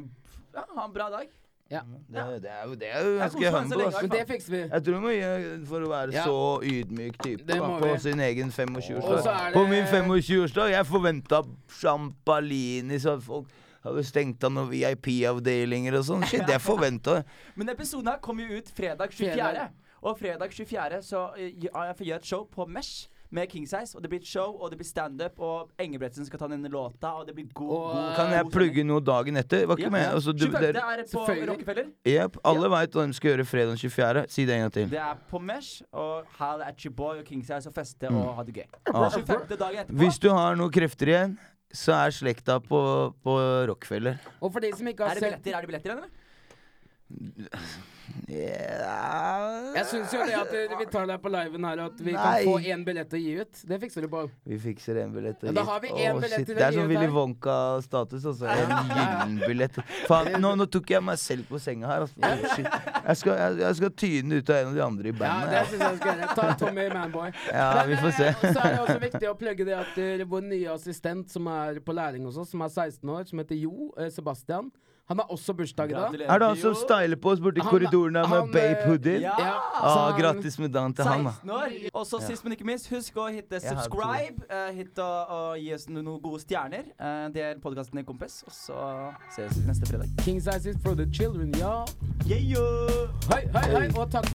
ja, ha en bra dag. Ja. Det, det er jo det er jo Jeg ganske humble. Men det fikser vi. Jeg tror vi må gi for å være Ja. så ydmyk type da, på vi. sin egen 25-årsdag. Det... På min 25-årsdag jeg forventa champalini, så folk har jo stengt av noen VIP-avdelinger og sånn. Shit, jeg forventa Men episoden her kommer jo ut fredag 24. Fredag. Og fredag 24. så gjør ja, jeg får gjøre et show på Mesh med King Size. Og det blir et show, og det blir standup, og Engebretsen skal ta denne låta, og det blir god, Og, god Kan jeg plugge noe dagen etter? Var ikke ja. med? Ja. Altså, du, 25. dere, er på Rockefeller. Yep, alle veit hva de skal gjøre fredag 24. Si det en gang til. Det er på Mesh, og Hal at your boy og King Size og feste Mm. og ha det gøy. Ah. 25. dagen etterpå. Hvis du har noe krefter igjen, så er slekta på, på Rockefeller. Og for de som ikke er har det billetter, er det billetter igjen, eller? Yeah. Jeg syns jo det at vi tar deg på liven her, at vi Nei. kan få én billett å gi ut. Det fikser du på. Vi fikser en billett. Ja, da har vi en Åh, billett Det er å gi sånn Willy. Wonka-status, altså. En gyllen billett. Faen, nå, nå tok jeg meg selv på senga her. Altså. Jeg skal, jeg, jeg skal tyne ut av en av de andre i Ja, det Ja, syns jeg skal gjøre. Ta Tommy Manboy. ja, vi får se. Så er det også viktig å plugge det at eh, vår nye assistent som er på læring hos oss, som er 16 år, som heter Jo eh, Sebastian, han har også bursdag i dag. Er det han som styler på oss borti korridorene korridoren med babe-hoodien? Hoodie? Ja! Ja, Ah, grattis med dagen til han, da. 16. Og så sist, men ikke minst, husk å hitte subscribe. Uh, hit og, og gi oss noen gode stjerner. Uh, er podkasten din, kompis. Og så ses vi neste fredag. King Eyes is for the children, ja. Yeah, yeah. Hei, hei, hei, og takk